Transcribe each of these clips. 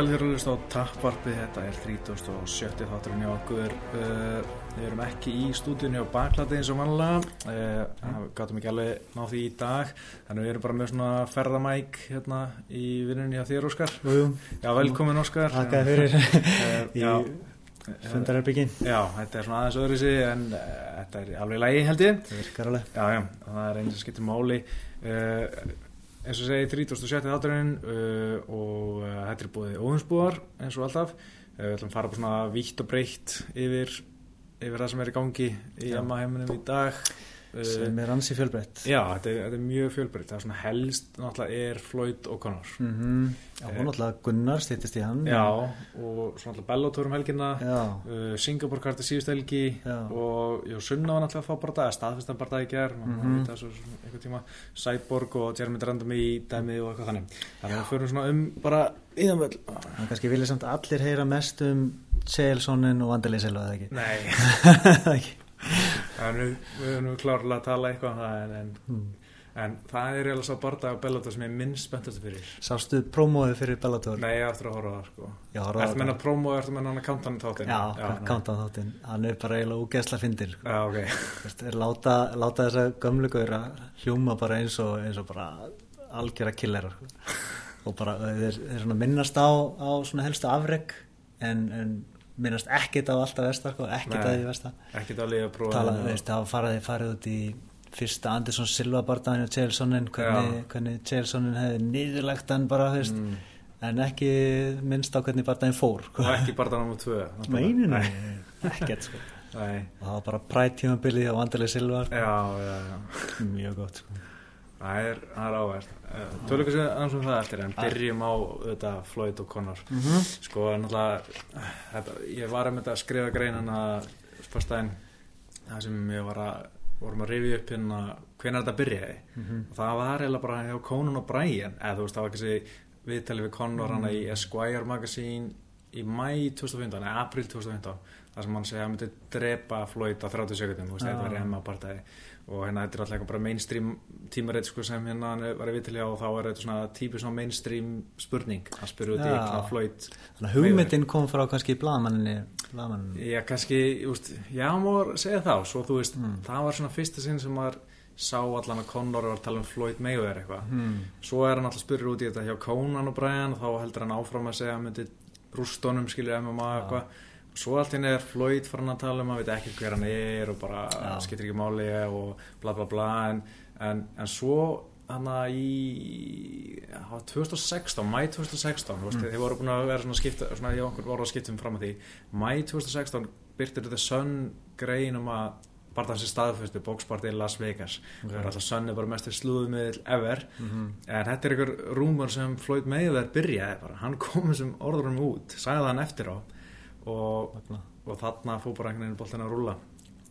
sæl þér að hlusta á tappvarpið, þetta er 37. þátturinn hjá okkur. Uh, við erum ekki í stúdíunni á baklati eins og vanlega uh, gáttum ekki alveg ná því í dag þannig við erum bara með svona ferðamæk hérna í vinnunni á þér Óskar. Jú. Já, velkomin Óskar. Takk fyrir. Uh, í Já, fundarherbyggin já, þetta er svona aðeins öðru sig en uh, þetta er alveg lægi held ég. Það virkar alveg. Já, já, það er eins og skiptir máli eins og segi 37. þátturinn uh, og uh, þetta er búið óðinsbúðar eins og alltaf uh, við ætlum að fara bara svona vítt og breytt yfir, yfir það sem er í gangi í. Emma heiminum í dag sem er ansi fjölbreytt Já, þetta er, þetta er mjög fjölbreytt það er svona helst náttúrulega er Floyd og Conor mm -hmm. Já, hún náttúrulega Gunnar stýttist í hann Já, og svona alltaf Bellator um helgina Já, uh, Singapore karti síðust helgi Já. og jú, Sunna var náttúrulega að fá bara dag staðfestan bara dag í ger mm. -hmm. Cyborg og Jeremy Random í dæmi og eitthvað þannig þannig að við förum svona um bara íðanvöld en kannski vilja samt allir heyra mest um Selssonin og Vandelið Selva, eða ekki? Nei, Ekki? Þannig við erum klárlega að tala eitthvað um það en, en, Hmm. en það er eiginlega svo bara dag á Bellator sem ég minnst spenntast fyrir Sástu prómóið fyrir Bellator? Nei, ég eftir að horfa það sko þetta. menna promo, ertu menna hann að kánta hann þáttinn? Já, nei. kánta þáttinn Hann er bara eiginlega úgeðsla fyndir sko. Já, ok láta, láta þessa gömlu gauðra hljóma bara eins og, eins og bara algjöra killera sko. og bara þeir, þeir minnast á, á helstu afreg en, en minnast ekkit á alltaf vestar sko, ekkit Nei. að því vestar Ekki það að liða prófa veist, það farið, út í fyrsta Andersson Silva bardaðin og Chelssonin hvernig, hvernig Chelssonin hefði niðurlegt hann bara veist, Mm. en ekki minnst á hvernig bardaðin fór sko. Og ekki það náttúrulega tvö meinu, ekkert sko. Nei, og það var bara præt tímabilið á Vandalega Silva sko. já, já, já mjög gott sko. Það er, er áverð. Tölum kannski aðeins um það eftir en byrjum á þetta Floyd og Conor. Mhm. Sko, náttúrulega, þetta, ég var að mynda að skrifa greinana spörstæðin það sem að, vorum að rifja upp hérna hvenær þetta byrjaði. Mhm. Og það var eiginlega bara hjá Conan og Brian, eða þú veist, það var kannski viðtalið við Conor hana í Esquire Magazine í mæ 2015, eða april 2015 þar sem hann segja að hann myndi drepa Floyd á 30 sekundum, þú veist, þetta var Emma partæði og hérna þetta er alltaf eitthvað bara mainstream tímarit sko sem hérna var viðtalið á og þá er þetta svona típið svona mainstream spurning, hann spyrir út í svona Floyd þannig að hugmyndin kom frá kannski blaðmanninni Já, kannski, úst, já, maður segja þá svo þú veist, Mm. það var svona fyrsta sinn sem maður sá allan að Conor var að tala um Floyd Mayweather eitthvað. Hmm. svo er hann alltaf spyrir út í þetta hjá Conan og Brian og þá heldur hann áfram að segja að myndi rústónum skilur MMA eitthvað svo allt hérna er Floyd farin að tala um að veit ekki hver hann er og bara Já. skiptir ekki máli og bla bla bla en, en, en svo hann að í já, 2016, mæ 2016 mm. veist, þið voru búin að vera svona skipta svona, já, okkur voru að skipta um fram að því mæ 2016 byrtir þetta Sun grein um að bara þessi staðfæstu bóksparti í Las Vegas Ok. það er alltaf Sun er bara mestur slúðumiðl ever Mhm. en þetta er einhver rúmur sem Floyd Mayweather byrjaði bara, hann kom þessum orðurum út sagði hann eftir á og, og þarna fór bara einhvern veginn boltin að rúlla.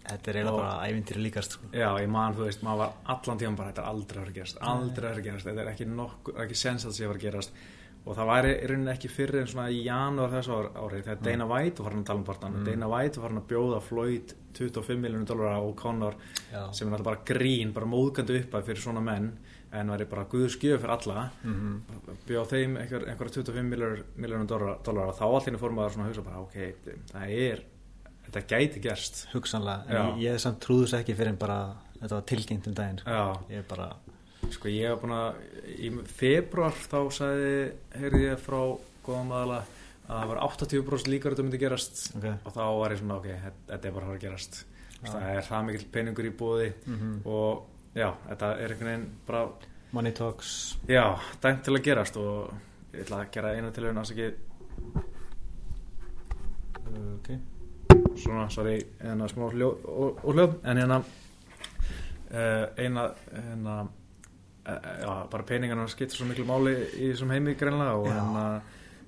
Þetta er eiginlega bara ævintýri líkast sko. já, ég man, þú veist, maður var allan tíma bara, þetta er aldrei að að gerast, aldrei að að gerast. Þetta er ekki nokkuð, ekki sens að það sé að að gerast. Og það væri í rauninni ekki fyrir en svona í janúar þessu ár- ári þegar Dana White var farin að tala um partan Mm. Dana White var farin að bjóða Floyd 25 miljónum dólara og Conor Já. sem er alltaf bara grín, bara móðgandi uppað fyrir svona menn en væri bara guðs gjöf fyrir alla Mhm. bjóð þeim einhver, einhverja 25 miljónum dólar og þá allir fór maður svona að hugsa bara ok, það er þetta gæti gerst hugsanlega, Já. en ég, ég samt trúðus ekki fyrir en bara þetta var tilkynnt um daginn sko. já, ég er bara sko ég hef búin að í februar þá sagði heyrði ég frá góðum aðala að það var 80% líkar að þetta myndi gerast okay. og þá var ég svona ok, þetta- er bara að að gerast Já. það er það mikill peningur í búði mm og já, þetta er einhvern veginn bara Money Talks. Já, dæmt til að gerast og ég ætla að gera einu tilhörun að ekki ok. Svona, sorry, eina smá hljó og, og hljóð, en hérna uh, eina hérna uh, já, bara peningarna skiptir svo miklu máli í þessum heimi greinlega og, hérna,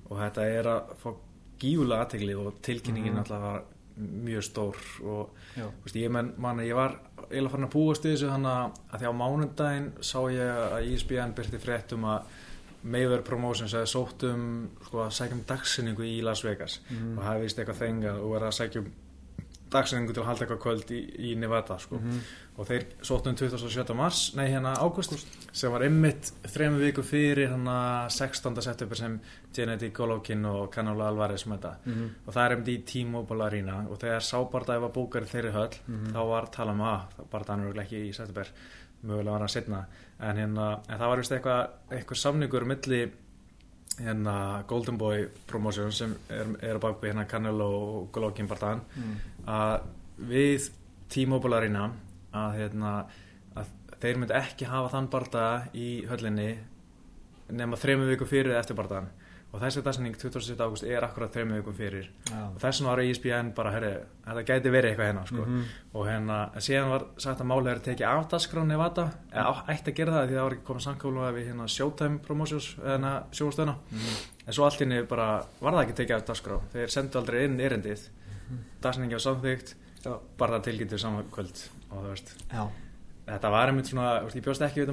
og þetta er að fá gífulega aðtegli og tilkynningin Mhm. alltaf var mjög stór og veist, ég man, ég var eiginlega farin að búast í þessu þannig að því á mánundaginn sá ég að E ISBN byrti frétt um að Mayweather Promotions hefði sótt um sko, að sækja um dagsinningu í Las Vegas Mhm. og hafi vist eitthvað þengað og verið að sækja um dagsenningu til að halda eitthvað kvöld í, í Nevada sko. og þeir sóttum 27. mars nei hérna águst sem var einmitt þrejum viku fyrir hérna 16. september sem Gennady Golovkin og Canelo Alvarez mæta Mhm. og það er einmitt í T-Mobile Arena og þegar sábardagi var bókar í þeirri höll Mhm. þá var talað um að bardagan eru ekki í september mögulega var hann setna en, hérna, en það var vist eitthvað eitthvað samningur milli hérna Golden Boy Promotion sem er, er að baka hérna Canelo og Golovkin bardagan Mm. að við T-Mobile Arena að, hérna, að þeir myndi ekki hafa þann bardaga í höllinni nema þrejum viku fyrir eftir bardagan og þessi dagsinning 27. ágúst er akkurat þrejum vikum fyrir Já. og þess vegna var ESPN bara, herri, þetta gæti verið eitthvað hérna sko. Mhm. og hérna, síðan var sagt að máli er tekið af dagskrá Nevada eða á- ætti að gera það því það var ekki komið samkólulega við hérna Showtime Promotions eða sjóðstöðuna en svo allt inni bara var það ekki tekið af dagskrá þeir sendu aldrei inn erindið dagsinningi var samþygt Já. bara það tilgætið saman kvöld og þú veist, Já. þetta var einmitt svona ég bjóst ekki við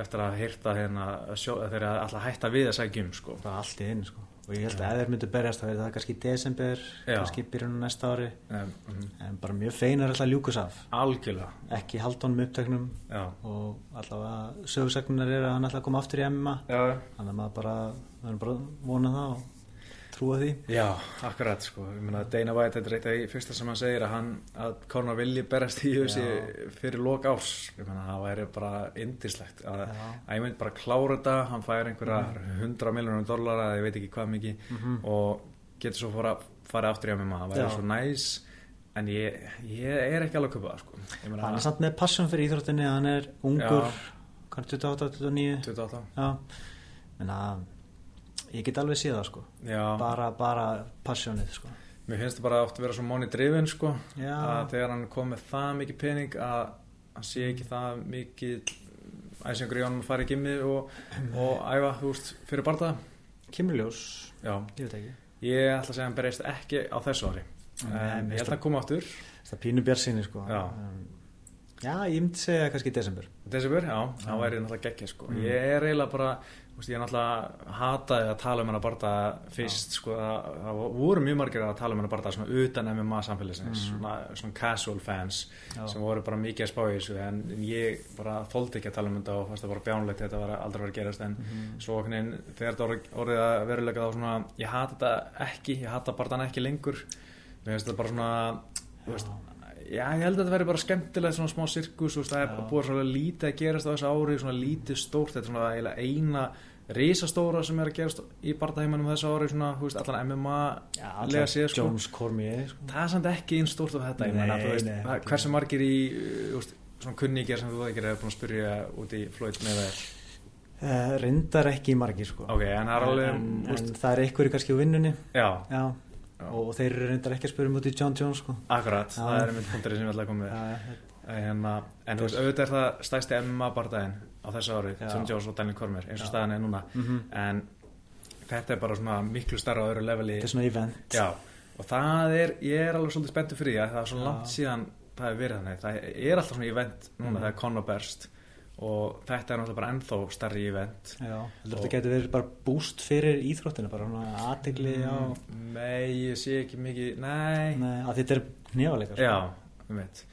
eftir að hýrta hérna eru alltaf hætta við að sækja um sko. bara allt í einu sko. Og ég held að ef þeir myndu berjast þá er það kannski í desember Já. kannski byrjunum næsta ári. Um, um, en bara mjög feinar alltaf ljúkus af. Algjörlega. Ekki haldunum uppteknum já, og allavega sögursagnar er að hann að koma aftur í MMA já, þannig að maður bara, maður bara vona það og trúa því. Já, akkurat sko, meina Dana White þetta er eitt af því fyrsta sem hann segir að hann að Conor vilji berast í Já. fyrir lok árs, meina það væri bara indislegt að, að ég mynd bara klára þetta, hann fær einhverja 100 miljónum dollara, ég veit ekki hvað mikið Mhm. og getur svo fara, farið aftur í MMA, það væri Já. svo næs en ég, ég er ekki alveg að það sko. Hann er samt með passion fyrir íþróttinni hann er ungur, Já. hvað er 28, 29? 28 já. En að ég get alveg séð það sko. Bara, bara passionið sko. Mér finnst það bara oft að vera svo money driven sko að þegar hann kom með það mikið pening að hann sé ekki það mikið æsingur í honum að fara í gimmi og, og æfa, þú veist, fyrir barða kemur ljós, Já, ég veit ekki. Ég ætla að segja að hann berist ekki á þessu ári. Nei, mér ég held að hann koma áttur það pínu björnsinni sko. Já. Já, ég myndi segja kannski í desember Desibur, já, það væri náttúrulega geggja sko. Mm. ég er eiginlega bara veist, ég er náttúrulega hataði að tala um hennar barða fyrst, sko, það, það voru mjög margir að tala um hennar barða svona utan MMA samfélagsins, svona, svona casual fans Mm. Já. sem voru bara mikið að spá í þessu en ég bara þóldi ekki að tala um þetta og fannst það bara bjánlegt þetta var aldrei verið að gerast en Mhm. svo okkur neginn þegar þetta orðið- orðið að verulega þá svona ég hata þetta ekki, ég hata barðan ekki lengur mér finnst þetta bara svona þú veist, já ég held að þetta verði bara skemmtilegt svona smá sirkus, veist, það er Já. búið svona lítið að gerast á þessu ári, svona lítið stórt þetta er svona eina risastóra sem er að gerast í barðaheimanum þessu ári svona, þú veist, allan MMA já, lega séð sko Jones Cormier sko. það er samt ekki einn stórt af þetta ég Nei, meina, þú veist, nei, hversu margir í veist, svona kunningir sem þú ekki er búin að spyrja út í Floyd með þér uh, reyndar ekki margir sko ok, en það er alveg en, en veist, það er einhverju kannski á vinnunni já, Já. Og þeir eru reyndar ekki að spyrja um út í John Jones sko akkurat, það er einmitt punkturinn sem ég ætla að koma já, hérna, en þú veist, auðvitað er það stæsti MMA bardaginn á þessu ári. John Jones og Daniel Cormier, eins og Já. staðan er núna Mhm. en þetta er bara svona miklu starra á öðru leveli þetta er svona event já, og það er, ég er alveg svolítið spenntur fyrir því að það er svo Já. langt síðan það hefur verið þannig, það er alltaf svona event núna Mhm. þegar Conor berst og þetta er náttúrulega bara ennþá starri Og- þetta getur verið bara boost fyrir íþróttinu bara aðtegli á Mm, nei, ég sé ekki mikið nei, Nei, þetta er nefaleikar já, um veit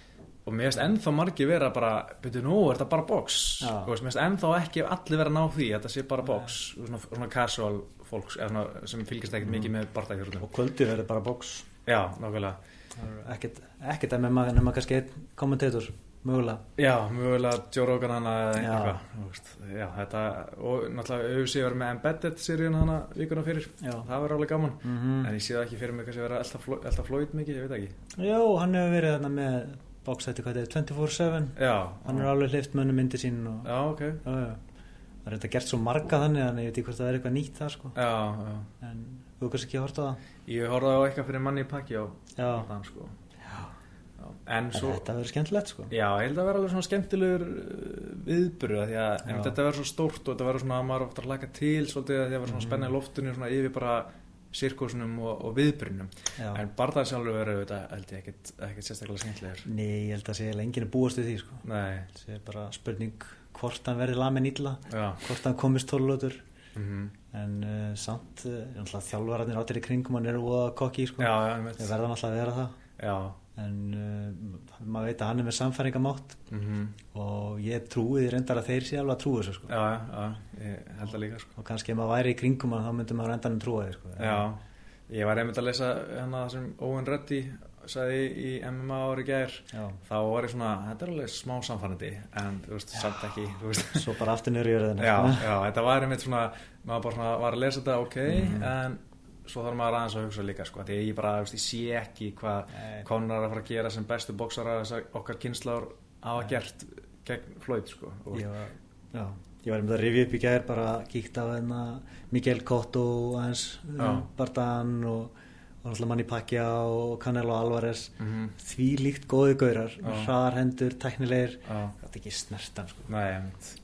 og mér finnst ennþá margir vera bara byrju nú, er þetta bara box. Og mér finnst ennþá ekki allir vera ná því þetta sé bara box, svona, svona casual fólks svona, sem fylgist ekkert mikið með barndækjörðum og kvöldi verður bara box. Já, nákvæmlega. Er ekkert að með maður nema kannski einn kommentator mögulega Já, mögulega Joe Rogan hana eða eitthvað. Já, þetta og náttúrulega auðvitað verið með Embedded seríun hana vikuna fyrir Já. það verður alveg gaman mm en ég sé það ekki fyrir mig kannski vera elda flóið mikið, ég veit ekki Já, hann hefur verið þarna með er 24-7 Já, hann er alveg hlift mönnum myndi sín og, já. Já, ok Já, það er þetta gert svo marga þannig þannig ég veit ekki hvort það er eitthvað nýtt það sko. En þú kannski ekki hort á það Ég horfði á eitthvað fyrir manni í pakki á Já, þann sko. En svo þetta verður skemmtilegt sko. Já, ég held að vera alveg svona skemmtilegur viðburu því að þetta verður svo stórt og þetta verður svona að maður ofta að laka til svolítið að því að verður svona Mhm. spenna í loftinu svona yfir bara sirkusunum og, og viðburunum Já. en barðað sjálfur verður þetta held ég ekkit, ekkit sérstaklega skemmtilegur. Nei, ég held að sé enginn er búast við því sko. Nei, það er bara spurning hvort hann verði lamin illa já. hvort hann komist tólótur mm en uh, samt uh, þjálfararnir áttir í kringum hann eru óða kokki sko. þeir verða náttúrulega að vera það. Já, en uh, maður veit að hann er með samfæringamátt mhm og ég trúi því reyndar að þeir sé alveg að trúi þessu sko. Já, já, já, ég held að líka sko. og kannski ef maður væri í kringum þá myndi maður endanum trúa því sko. Já, ég var einmitt að lesa hérna það sem Owen Reddy sagði í MMA ári gær Já. þá var ég svona, þetta er alveg smá samfannandi en þú veist, samt ekki veist. svo bara aftur jörðina já, já, þetta var einmitt svona maður bara svona var að lesa þetta, ok Mhm. en svo þarf maður aðeins að hugsa líka sko, því ég bara, ég sé ekki hvað er að fara að gera sem bestu bóksara okkar kynnslár hafa gert gegn Floyd, sko og, ég var, já, ég var það að rifja upp í gær bara kíkt á hérna Miguel Cotto aðeins um, Bardan og, og náttúrulega Manni Pacquiao og Canelo Alvarez. Mhm. því líkt góði gaurar Já. hraðar hendur, tæknilegir. Já, þetta er ekki snertan sko. nei,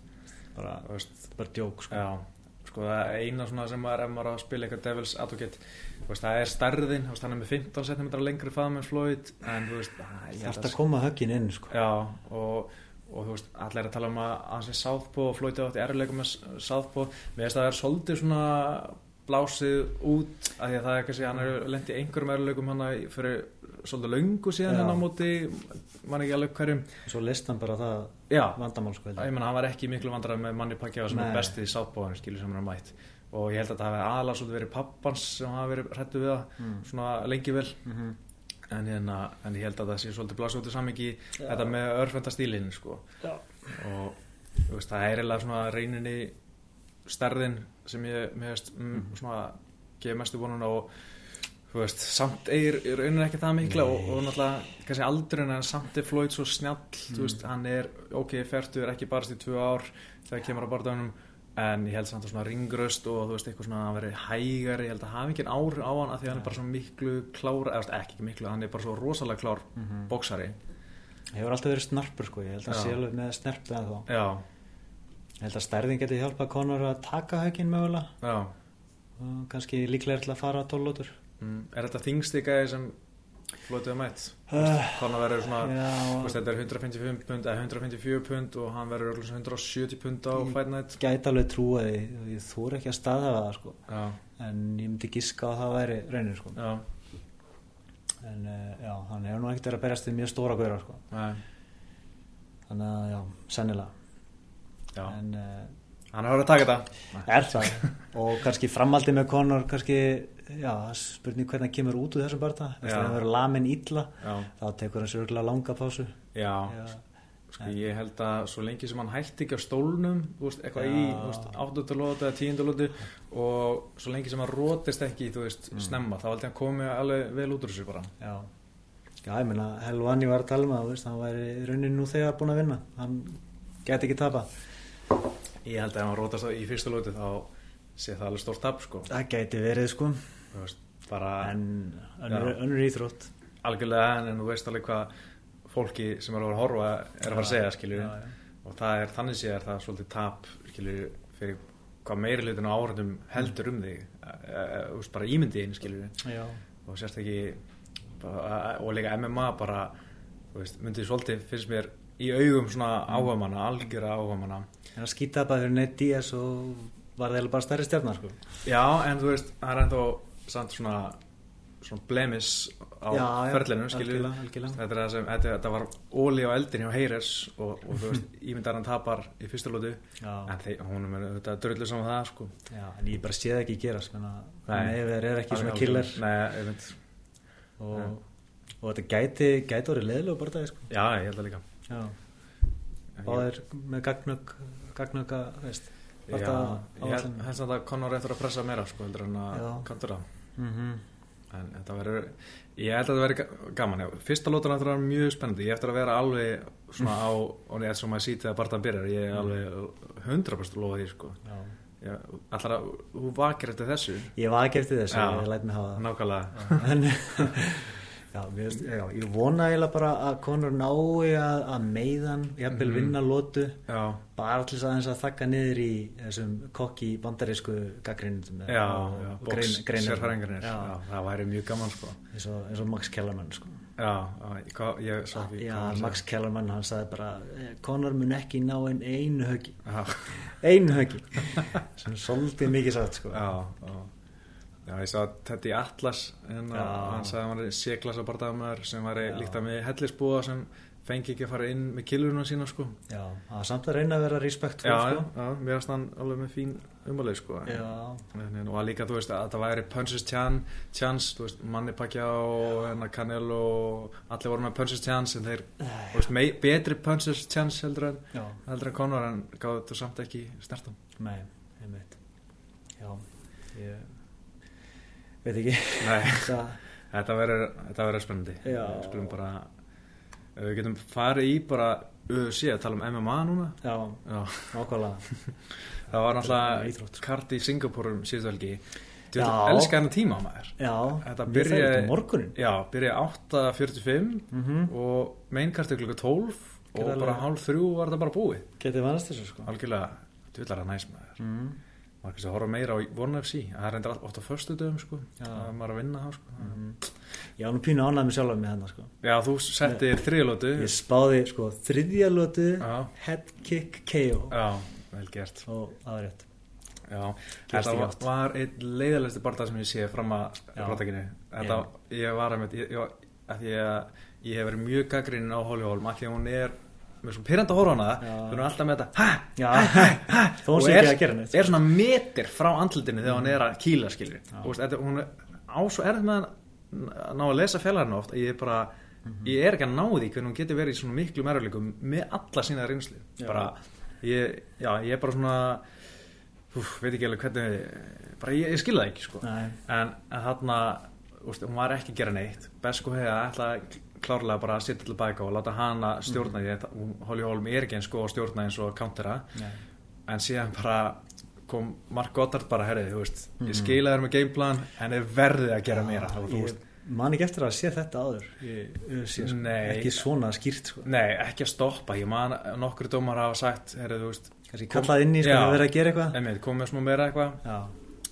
bara, veist, bara djók sko. Já, sko það er eina svona sem maður ef maður á að spila eitthvað Devils Advocate veist, það er stærðin, þú veist, hann er með 15 cm lengri faðum en Floyd en þú veist, að, ég held þarf að koma höggin inn sko. Já, og, og þú veist, allir er að tala um að hann sé Southpaw og Floyd átti erleikum með Southpaw finnst að það er svolítið svona blásið út af því að það er kannski, hann er lent í einhverjum erleikum hann fyrir svolítið löngu síðan Já. hann á móti mann ekki alveg hverjum svo list hann bara það Já, vandamál sko, held ég. menna hann var ekki miklu vandræð með manni Pacquiao sem Nei. er bestið í sáttbóðan skilur sem hann er mætt og ég held að það hafi aðalega svolítið verið pappans sem hafi verið hrættu við það Mm. svona lengi vel Mhm. en, hérna, en ég held að það sé svolítið blásið út í samingi Já. þetta með örfenda stílinn sko. Já. og veist, það er eiginlega svona reyninni stærðin sem ég veist, mm, Mhm. svona gefa mestu vonuna og þú veist, samt í rauninni ekki það mikla og, og náttúrulega kannski aldurinn en samt er Floyd svo snjall þú veist, hann er ok, fertur ekki barast í tvö ár þegar kemur á barðanum en ég held samt að svona ringröst og þú veist, eitthvað svona að vera hægari ég held að hafa ekki ári á hann að því að hann er bara svo miklu klára, eða ekki miklu hann er bara svo rosalega klár Mhm. bóksari hefur alltaf verið snarpur sko. ég held að sé alveg með snerpu en þá já, ég held að stærðin geti hjálpað konur að taka höggin mögulega já og kannski líklega til að fara tólótur mm. er þetta þingsti gæði sem hefur mætt uh, Conor verður svona veist, þetta er 155 pund eða 154 pund og hann verður örugglega svona 170 pund á. Fight Night gæti alveg því og ég þóra ekki að staða það sko. en ég myndi giska að það væri reynir sko. já, en uh, já, hann hefur nú ekkert verið að berjast við mjög stóra gauðra sko. þannig að já, sennilega. En uh, hann har að taka þetta. Er? og kannski framaldi með Conor kannski, já, spurning hvernig hann kemur út úr þessum þess Já. að hann verður lamin illa já, þá tekur hann sér örgulega langa pásu. Já, já, sko ég held að svo lengi sem hann hætti ekki á stólnum veist, eitthvað í Já. veist, áttundalóti eða tíundalóti og svo lengi sem hann rótist ekki þú veist, Mm. snemma, þá held ég að hann komi alveg vel út úr þessu bara. Já. Já, ég meina, Helvani var að tala um það hann væri í rauninni nú þegar búin að vinna. Hann geti ekki tapa ég held að ef hann rótast í fyrsta lóti þá sé það alveg stórt tap sko. Það geti verið sko. Veist, bara en önnur, önnur íþrótt. Algjörlega en, en þú veist alveg hvað fólki sem er að að horfa er að fara að segja skilju já, já. og það er þannig séð er það svolítið tap skilju fyrir hvað meiri hlutin á áhörðum heldur um þig. Þú veist bara ímyndiðin skilju já, og sérst ekki bara, og líka MMA bara þú veist myndið svolítið finnst mér í augum svona áhugamanna algjöra áhugamanna en að skýta bara fyrir Nate Diaz og var það bara stærri stjarnar sko. Já en þú veist það er ennþá samt svona svona blemis á Já, já, ferlinu algjörlega. þetta, er það sem, þetta, þetta var óli á eldin hjá Heyrers og, og þú veist, ímyndar hann tapar í fyrsta lótu en þeir, hún er þetta drullu saman það sko. Já, en ég bara sé það ekki gerast menna, Nei. Neyver er ekki svona killer. Nei, og, og þetta gæti gæti orðið leðilegu bara það sko. Já, ég held að líka. Já, og er með gagnögg að, Já, held samt að Conor eftir að pressa meira sko heldur en að Já. kantur það mm en þetta verður, ég held að þetta verður gaman, já, fyrsta lótan eftir að vera mjög spennandi. Ég eftir að vera alveg svona á og ég er svo maður sýtið að barðan byrjar. Ég er alveg 100% lofa því sko. Já. ég, allar að, þú vakir eftir þessu. Ég ekki eftir þessu, Já. ég læt mig hafa það. Nákvæmlega já, finnst- já, ég vona eiginlega bara að konur nái að, að meiðan jafnvel Mhm. vinna lótu já, bara til þess aðeins að þakka niður í þessum kokki bandarísku gaggrindum já, já, bóks, greinar sérfæringarnir já, já, það væri mjög gaman sko. Eins og, eins og Max Kellerman sko. Já, hvað, ég sá ekki Já, Max Kellerman, hann sagði bara "Eh, Conor mun ekki ná einn einu höggi. Einu höggi. Sem er svolítið mikið sagt sko. Já, já, já ég sá Teddy Atlas Já. hann sagði að hann var séklasa barndagumæður sem var líkt að með hellisbúa sem fengi ekki að fara inn með kiluruna sína sko. Já, það var samt að reyna að vera respektfull Já, já, sko. já, mér finnst hann alveg með fín umalið sko. Já, En, og að líka, þú veist, að það væri punches chan, chance, þú veist, Manni Pacquiao og hennar Canelo og allir voru með punches chance en þeir, þú veist, mei, betri punches chance heldur en, já, heldur en Conor en gáðu þetta samt ekki snertum. nei, einmitt Já, ég veit ekki þetta verður, spennandi. Við skulum bara, við getum farið í bara, UFC að tala um MMA núna. Já, Já, nákvæmlega það var náttúrulega íþrótt. kart í Singapúrum síðustu helgi. Þú Já. veit, elska hennar tíma maður. Já, Þetta Já, byrjaði 8.45 mm og mainkartu klukka 12 og Geta bara hálf þrjú var þetta bara búið Getið vannast þessu sko algjörlega, dvillar að næs maður mm. Maður kannski að horfa meira á One FC það er endur á förstu dögum sko Já. það er maður að vinna þá sko. Mm. Ég var nú pínu ánægð með sjálf með hennar sko. Já, þú settir þriðlótu Ég spáði sko þriðja lótu já, head kick KO já, vel gert. Og það rétt. Já, þetta var, var einn leiðalegsti barndað sem ég sé fram að Já. ráttakinni þetta, ég var að með ég, ég, að því að ég hef verið mjög gaggrinn á Holly Holm að því að hún er með svo pyrrandi að horfa á hana Já. hún er alltaf með þetta ha, Já, þó og er, að neitt er svona metir frá andlutinu þegar hún er að kýla skilur og veist, þetta, hún er á svo erð með að ná að lesa fjallarinn oft að ég er bara Mhm. ég er ekki að ná því hvernig hún getur verið í svona miklu meðröðleikum með alla sína reynslu. Já. bara, ég, já, ég er bara svona úf, veit ekki alveg hvernig bara ég, ég skil það ekki sko. Nei, en þarna úst, hún var ekki að gera neitt. Besko hefði ætlaði klárlega bara að sitja til bæka og láta hana stjórna því að hún- Holly Holm er ekki eins sko að stjórna eins og countera. Nei. En síðan bara kom Mark Goddard bara herrið, veist, Mhm. ég skila þér með gameplan en er verðið að gera og þú Ég man ekki eftir að sé þetta áður Ég, sé, sko, Nei. Ekki svona skýrt sko. Nei, ekki að stoppa. Ég man, nokkur dómar hafa sagt herrið, þú veist, kallað inn í sko Já. að vera að gera eitthvað. Komið smá meira eitthvað. Já,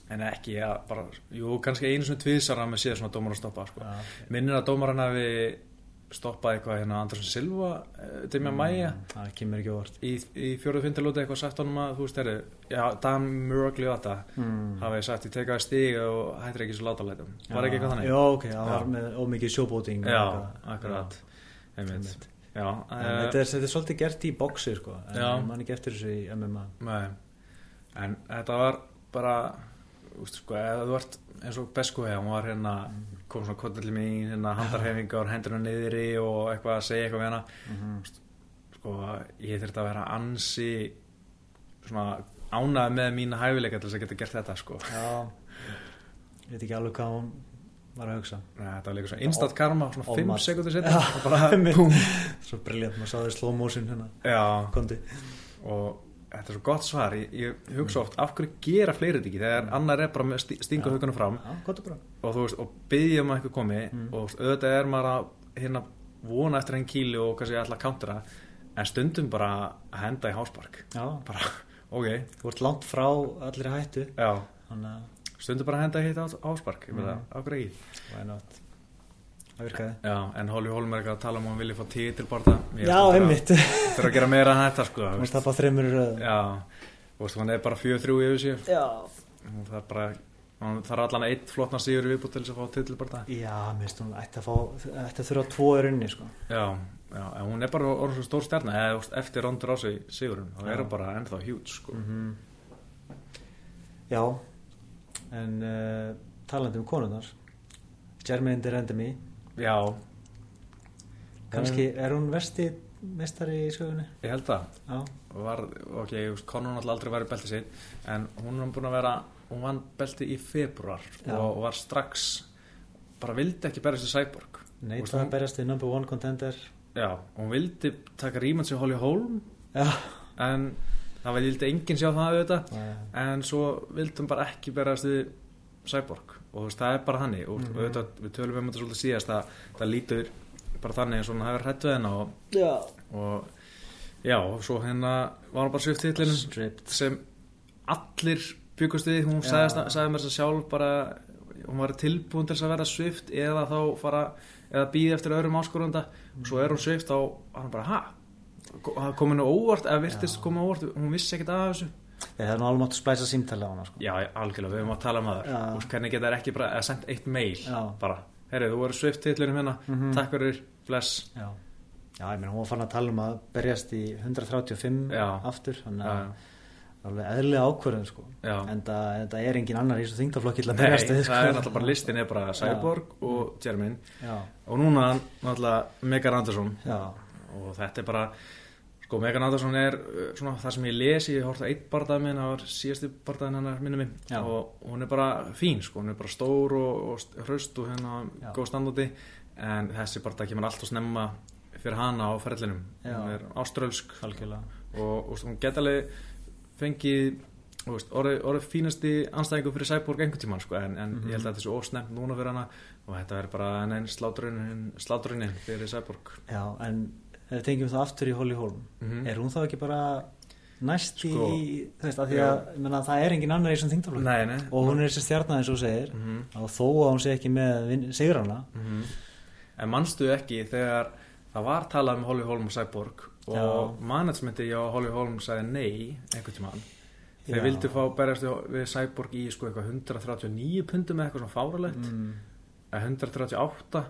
en ekki að bara, jú, kannski einu svona tvísar að með séð svona dómar að stoppa sko. já minnir að dómarinn hafi stoppað eitthvað hérna Andersson Silva Demi Mm. Maia Það kemur ekki óvart í, í fjóruð fyndalóti eitthvað sagt honum að þú veist, herrið, já, Dan Murugljota mm. hafi sagt, ég teka það stig og hættir ekki svo látalætum var ekki eitthvað þannig? Já, ok, það var með ómikið sjóbóting Já, akkurat Einmitt. Já, En eh, þetta, er, þetta er svolítið gert í boxi sko En Já. ég man ekki eftir þessu í MMA nei. en þetta var bara úst, sko, eða þú ert eins og Besko hún var hérna kom svona kollið mín, hérna handarhefingar hendur hún niðri og eitthvað að segja eitthvað við hana. Mm sko, ég þurfti að vera ansi svona ánæð með mína hæfileika til þess að geta gert þetta sko. Já. Ég veit ekki alveg hvað hún var að hugsa. Nei, þetta var líka svona instant karma, svona Of 5 mat. sekundur setja og bara búm Svo briljant, maður sáði slow motion hérna Já, Kondi. Og þetta er svo gott svar. Ég, ég hugsa oft, af hverju gera fleiri þetta ekki? Þegar annar er bara með stinga hugunum fram Já, og veist, og byggja um að eitthvað komi Mm. og auðvitað er maður að hérna vona eftir henn kíli og kannski alltaf countera en stundum bara að henda í háspark. Bara, ok, þú ert langt frá allir hættu. Já. Þannig að stundum bara að henda í háspark. Mm. af hverju ekki Það virkaði. Já, en Holly Holm er eitthvað að tala um að hún vilja fá titilbarta Já, einmitt. fyrir að gera meira en þetta sko Þú veist veist. það bara þreymur í já, þú veist, hann er bara 4-3 yfir sér Já. Hún þarf bara hún þarf allan eitt flottna sigur í viðbútt til þess að fá titilbarta Já, mér finnst hún ætti að fá ætti að þurfa tvo í rauninni sko. Já, já, en hún er bara orðið svo stór stjarna eða þú veist, eftir rondur á sig sigurinn þá er bara ennþá hjút sko. -hmm. Já En uh, já, Kanski er hún vesti mestari í sögunni? Ég held það. Var, ok, þú veist, Conor náttúrulega aldrei væri beltið sitt en hún er búin að vera hún vann beltið í februar Já. og var strax bara vildi ekki berjast í Cyborg. Veist, að hún- berjast í number one contender. Já, hún vildi taka rímans í Holly Holm Já. en það vildi enginn sjá það auðvitað. En svo vildum bara ekki berast við Cyborg og þú veist, það er bara þannig. Og Mhm. auðvitað, við tölum um þetta svolítið síðast að það lítur bara þannig eins og hún hefur hrætt við hennar og, Já. og já, og svo hérna var hún bara svift Stripped sem allir byggust við, hún Já. sagði, sagði mér þess að sjálf bara, hún var tilbúin til þess að vera svift eða þá fara eða býði eftir öðrum áskorunda og svo er hún svift á hann bara, ha? Það kom henni óvart, eða virtist koma óvart. Hún vissi ekkert af þessu Ég hef nú alveg mátt að splæsa símtali á hana sko. já, algjörlega, við höfum að tala um það Já. og hvernig geta þær ekki bara, eða sendt eitt mail Já. bara, herru, þú voru svift titlurum hérna Mhm. takk fyrir, bless Já, já ég meina hún var fann að tala um að berjast í 135 Já. aftur þannig að alveg eðlilega ákvörðun sko. En það, er engin annar í þessu þingtaflokki til að Nei, berjast við, sko. það er náttúrulega bara listin er bara Cyborg og Jermaine Já, og núna náttúrulega Megan Anderson já, og þetta er bara sko Megan Anderson er uh, svona það sem ég lesi, ég horfði eitt barndað minn það var síðasti barndaðin hennar minni minn Já. og hún er bara fín sko, hún er bara stór og, og st- hraust og hérna góð standúti en þessi barndað kemur allt og snemma fyrir hana á ferlinum. Já. hún er áströlsk. Algjörlega. Og, og hún geta alveg fengið veist, orðið, orðið fínasti anstæðingu fyrir Cyborg einhvern tímann sko, en, en Mhm. ég held að þetta er svo ósnemt núna fyrir hana. Og þetta er bara einn slátrunnin fyrir Cyborg. Já, en ef við tengjum það aftur í Holly Holm Mhm. er hún þá ekki bara næst í, Sko, þú veist, að því að ég meina, það er engin annar í þessum nei og hún er þessi stjarnar eins og segir Mhm. og þó að hún sé ekki með vin- sigrana Mhm. En manstu ekki þegar það var talað um Holly Holm og Cyborg og managementi á Holly Holm sagði nei einhvern tímann þeir Já. vildu fá berjast við Cyborg í sko eitthvað 139 pundum eða eitthvað svona fáralegt mm. eða 138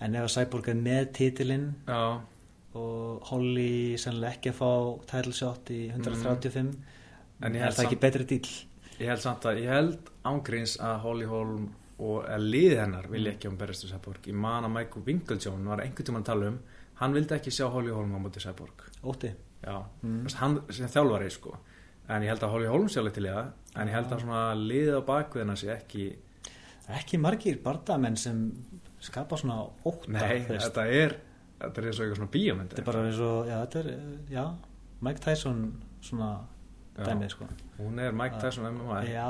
en ef að Cyborg er með titilinn já, og Holly sennilega ekki að fá title shot í 135 En ég er held það ekki samt- betri dýl ég held samt að ég held ángríns að Holly Holm og að liði hennar vilja ekki um berjast við Cyborg ég man að Michael Winklejohn var einhvern tímann að tala um hann vildi ekki sjá Holly Holm á móti Cyborg óti Já, Mm. mm. hann sem þjálfari sko. En ég held að Holly Holm sjálf það en ég held að svona liðið á bakviðina sé ekki ekki margir bardamenn sem skapa svona óta nei, þetta er þetta er eins og eitthvað svona bíómynd þetta er bara eins og já, þetta er, eh, já, Mike Tyson svona dæmið sko. Hún er Mike Tyson MMA já,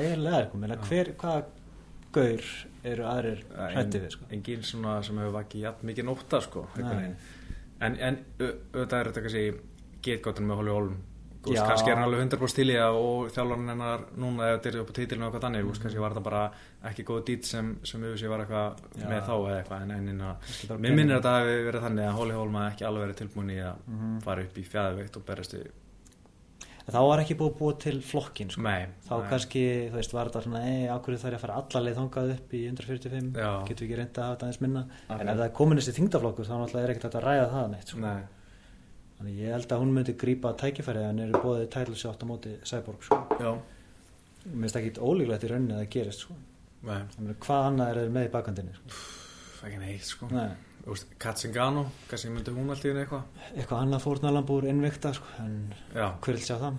eiginlega sko, meina, Já. hver, hvað gaur eru aðrir En- hrætti við sko? engin svona sem hefur vakið jafn mikið nótta sko en, en auðvitað er þetta kannski getgáttin með Holly Holm Þú veist, kannski er hann alveg 100% til í það og þjálfarinn hennar núna eða er upp á títilinu og eitthvað þannig, mm. kannski var þetta bara ekki góð dýt sem, sem við sér var eitthvað Já. með þá eða eitthvað en, bara mér minnir að þetta hafi verið þannig að Holm hafi ekki alveg verið tilbúin í að Mhm. fara upp í fjæðveikt og berjast við þá var ekki búið búa til flokkin sko. Nei, þá nei. kannski, þú veist, var þetta svona ei, ákveðu ég að fara allarleið þangað upp í 145, Já. getur við ekki reynda að hafa þetta aðeins minna, Akkurat. en ef það er komin þessi þingdaflokkur þá er ekkert að ræða það neitt sko. Nei, þannig ég held að hún myndi grípa tækifæri en eru title shot á móti Cyborg sko. mér finnst ekki ólíklegt í rauninni að það gerist sko. hvað annað er með í bakandinni sko. ekki neitt sko Nei, Katzingano, kannski myndi hún alltaf inn eitthvað eitthvað annað fórnalambúr innvikta sko. en Já, hver vil sjá það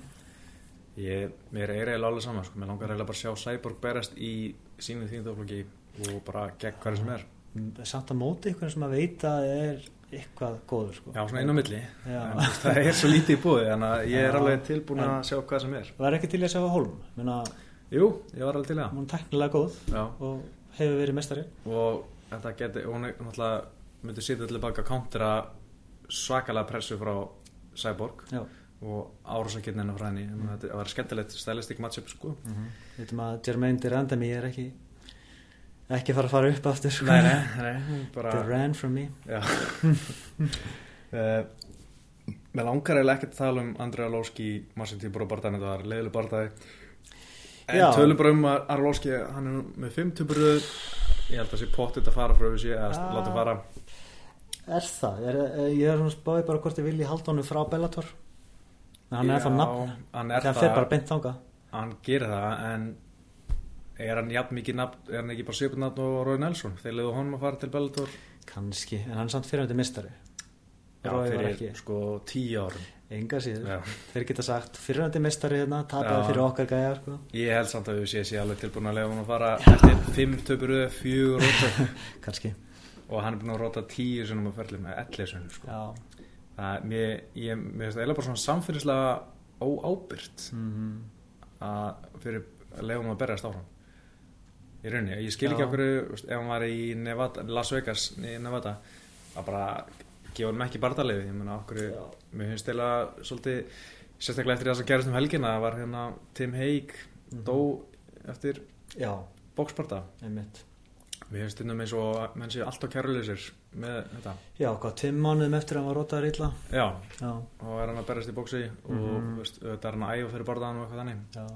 ég, mér er eiginlega alveg saman sko, mér langar eiginlega bara að sjá Cyborg berjast í sínu þýndaflokki og bara gegn hverju sem er Mm, samt að móti ykkur sem að veita er eitthvað góður sko. Já, svona á milli. En, það er svo lítið í búið að ég er alveg tilbúin að En- sjá hvað sem er. Það er ekki til að sjá Holm Menna, Jú, ég var alveg til í það. hún er teknilega góð Já, og hefur verið mestari og þetta geti, hún er náttúrulega myndi sýta til baka countera svakalega pressu frá Cyborg Já. og árásakirnina frá henni. Mm. þetta var skemmtilegt stylistic matchup sko. Við veitum að Jermaine Durandamy er ekki ekki fara að fara upp aftur sko. nei, nei, nei, bara The ran from me. Uh, Mér langar eiginlega ekkert að tala um Andrea Lóski Marcin Tíbor og Bardaði þetta var leiðileg Bardaði en Já. tölum bara um að Arlóski hann er með fimm tuburöð ég held að það sé pottit að fara frá þessi eða Ah. láta fara. Er það, er, er, ég er svona spáði bara hvort ég vilji halda honum frá Bellator. En hann er Já, það nafn. hann er það. fer bara beint þanga hann gerir það en er hann jafn mikið nafn er hann ekki bara svipur nafn og Rói Nelson þeir leiðu honum að fara til Bellator kannski, en hann er samt fyrirhundi mistari Já, var fyrir ekki. sko tíu árum enga síður, Já. þeir geta sagt fyrirhundi mistari hérna, tapaði Já. fyrir okkar gæja sko. Ég held samt að við sé, sé alveg tilbúin að leiða honum að fara eftir fimm töpuruð, fjögur róta kannski og hann er búin að róta tíu sinum að ferli með ellir sinum sko. já, það, ég, mér finnst það eiginlega bara í rauninni, ég skil ekki okkur ef hann var í Nevada, Las Vegas í Nevada, að bara gefa hann ekki barndalegu, ég meina okkur mér finnst eiginlega svolítið sérstaklega eftir það sem gerist um helgina var hérna Tim Haig Mhm. dó eftir bóksparta einmitt. Við hefum stundum eins og menn séu alltaf kæruleysir með þetta. Já, hvað, tveim mánuðum eftir að hann var rótaður illa? Já, Já, og er hann að berjast í bóksi og Mhm. veist, þetta er hann að æfa fyrir barðan og eitthvað þannig. já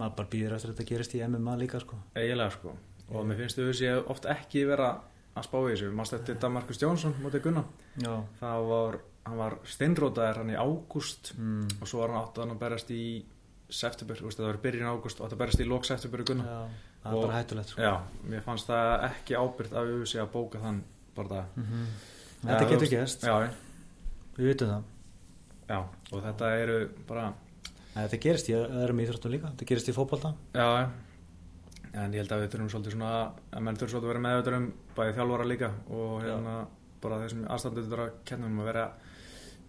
maður bara býður eftir að þetta gerist í MMA líka sko Eiginlega sko. Og mér finnst þau sé oft ekki vera að spá í þessu. Mást þetta Damarkus Jónsson mútið Gunnar. Já, Það var, hann var steinrótaðir hann í ágúst mm. og svo var hann átt að hann berjast í september, það var byrjun ágúst og átt að berjast í lók september í Gunnar. já það er bara hættulegt sko Já, mér fannst það ekki ábyrgt af UFC að bóka þann bara það. Mhm. Já, Þetta getur Já, við vitum það já, og þetta eru bara, Þetta gerist í öðrum íþróttum líka, þetta gerist í fótbolta. Já, en ég held að við þurfum svolítið svona, að menn þurfum svolítið að vera meðvitað um bæði þjálfara líka og hérna bara þessum aðstandur að kennum að vera,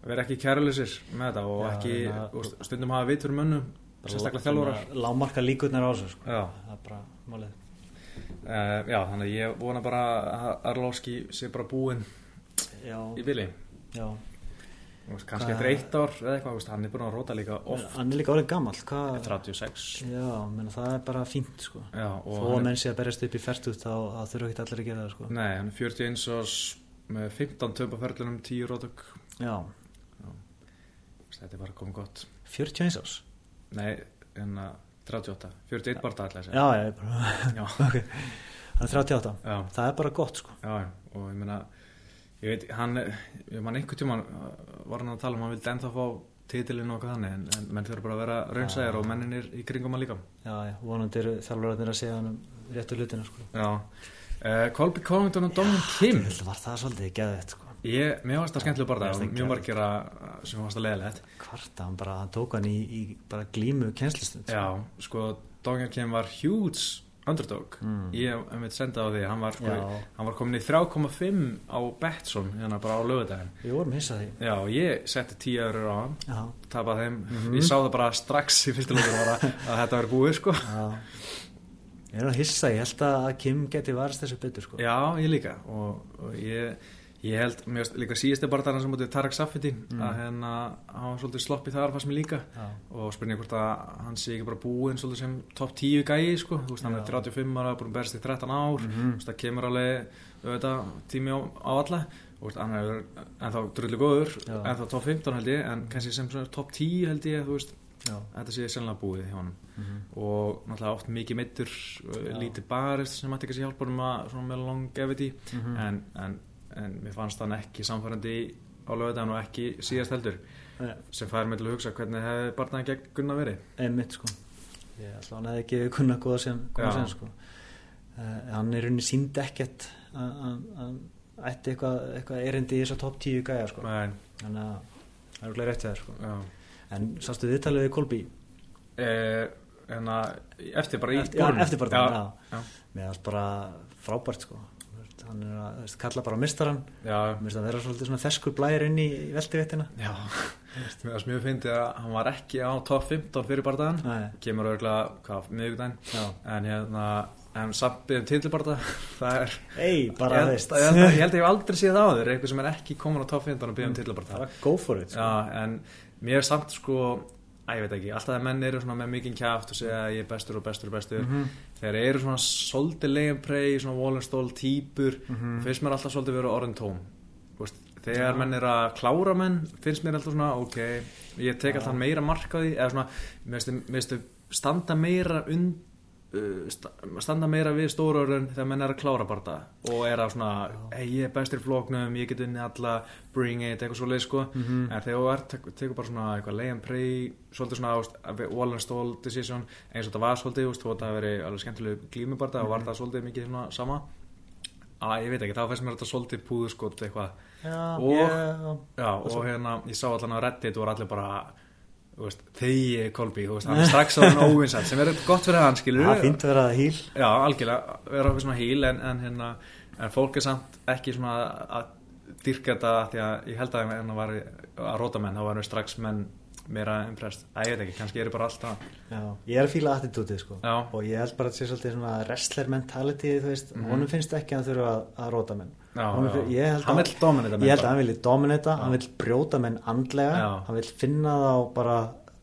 vera ekki kæruleysir með þetta og Já, ekki, hérna, og stundum hafa vit fyrir mönnum, sérstaklega þjálfarar. Lámarka líkurnar á þessu sko. Já, Það er bara málið. Uh, já, þannig að ég vona bara að Arlovski sé bara búinn Já, í bili. já kannski eftir eitt ár eða eitthvað, veist, hann er búinn að róta líka oft. Hann er líka orðin hvað 36 Já, menn það er bara fínt sko. Já, og Þó að menn sé að berjast upp í fertut þá þurfa ekki allir að gera það sko. Nei, hann er 41 árs með 15 töpaferðlunum, 10 rótök. Já, Þetta er bara komið gott. 41 árs? Nei, en að 38 41 bara daglega Já, já, ég bara, já, ok. Hann er 38 já, Það er bara gott sko. Já, já, og ég meina ég veit, hann, ég man einhvern tíma var hann að tala um að hann vildi ennþá fá titilinn og eitthvað þannig, en, en menn þurfa bara að vera raunsæðir og menninir í kringum hann líka. Já, já, vonandi eru þjálfurarnir að segja hann um réttu hlutina sko. Já, uh, Colby Covington og Dominic Kim. Þetta var það svolítið geðvett sko. Ég, mér varst það skemmtilega bara það það mjög margir að sem varst að leiðilegt Hvarta, hann bara, hann tók hann í, í bara glímu kennslistund Já, sko, Dominic Kim var huge underdog. Mm. Ég hef mitt sendað á því, hann var, sko, hann var komin í 3,5 á Betsson hérna bara á lögudaginn Við vorum hissað því. Já, ég setti 10 eurur á hann tapað þeim, Mhm. ég sá það bara strax í fyrsta leikur að, að þetta verið búið sko. Já. Ég er að hissa, ég held að Kim geti varst þessu betur sko. Já, ég líka. Og, og ég, ég held, mér finnst líka síðasti barðarinn sem mútið Tarek Safeti að hérna, hann var svolítið sloppið þar fannst mér líka Já, og spurning hvort að hann sé ekki bara búinn svolítið sem top 10 gæi sko, þú veist hann er Já. 35 ára, búinn berst í 13 ár Mhm. þú veist það kemur alveg auðvitað, tími á, á alla og veist, hann er ennþá drullu góður Já. ennþá top 15 held ég, en kannski sem svona top 10 held ég, þú veist, já þetta sé sennilega búið hjá honum Mhm. og náttúrulega oft mikið meittur Já. lítið barist sem ætti kannski hjálpa honum að svona með longevity Mhm. en, en, en mér fannst hann ekki samfærandi á lögðan og ekki síðast heldur. Nei, sem fær mig til að hugsa hvernig hefði barnaðin gegn Gunnar verið. Einmitt sko. Ég ætla hann hefði ekki kunna góða sem, sko. Uh, Hann er rauninni sínd ekkert að að- að ætti eitthvað, eitthvað erindi í þessa top 10 gæja sko. Þannig að það er okkur rétt þér sko. Já. En sástu viðtalið við Kolby Eh, að eftir bara í Eftir, borðinu. eftir bara já. Mér finnst bara frábært sko Hann er að veist, kalla bara mistaran já, Mér finnst að vera svolítið svona feskur blæðir inn í veltivéttina. Já. mér varst mjög fyndið að hann var ekki á top 15 fyrir barðan kemur hvað, miðugdæn en hérna en samt byggðum titilbarða það er Ei, bara ég, ég, held ég held að ég hef aldrei séð það áður. Eitthvað sem er ekki komin á top 15 og byggðum titilbarða Bara go for it sko. já, en mér er samt sko að ég veit ekki, alltaf að menn eru svona með mikinn kjáft og segja að ég er bestur og bestur og bestur Mhm. þegar eru svona svolítið legin prey svona Wallenstól típur Mhm. finnst mér alltaf svolítið vera orðin tóm Þú veist, þegar Já. menn er að klára menn finnst mér alltaf svona, ok ég tek Já. alltaf meira mark á því eða svona, mér finnst- finnst standa meira und, standa meira við stóra orðin þegar menn er að klára barða og er að svona, hey, ég er bestur í flóknum ég get unni alla, bring it, eitthvað svo leið sko. Mhm. en þegar þú ert, tek- tekur bara svona eitthvað lay and pray, svolítið svona þú veist, Wallenstól decision, eins og þetta var svolítið, þú veist, þú veist, það veri alveg skemmtilegu glímubarda og var það svolítið mikið svona sama. Að ég veit ekki, þá fannst mér þetta svolítið púðuskot eitthvað, Já, Og- ég, já, og hérna ég sá allan á Reddit og voru allir bara þegi Kolby, hann er strax á hann óvinsætt, sem er gott fyrir hann, skilur það fínt að vera híl Já, algjörlega, vera okkur svona híl en, en, hérna, en fólk er samt ekki svona að dyrka þetta því að ég held að hann var að róta menn, þá varum við strax menn meira impressed, að ég veit ekki, kannski er ég bara alltaf Já, ég er að fíla attitútið sko. Já. og ég held bara að þetta sé svolítið svona wrestler mentality, þú veist, Mhm. honum finnst ekki að hann þurfa að, að róta menn Ég held Hann að- vill dominita menn Ég held að bara. hann vilji dominita, Já. hann vill brjóta menn andlega, hann vill finna þá bara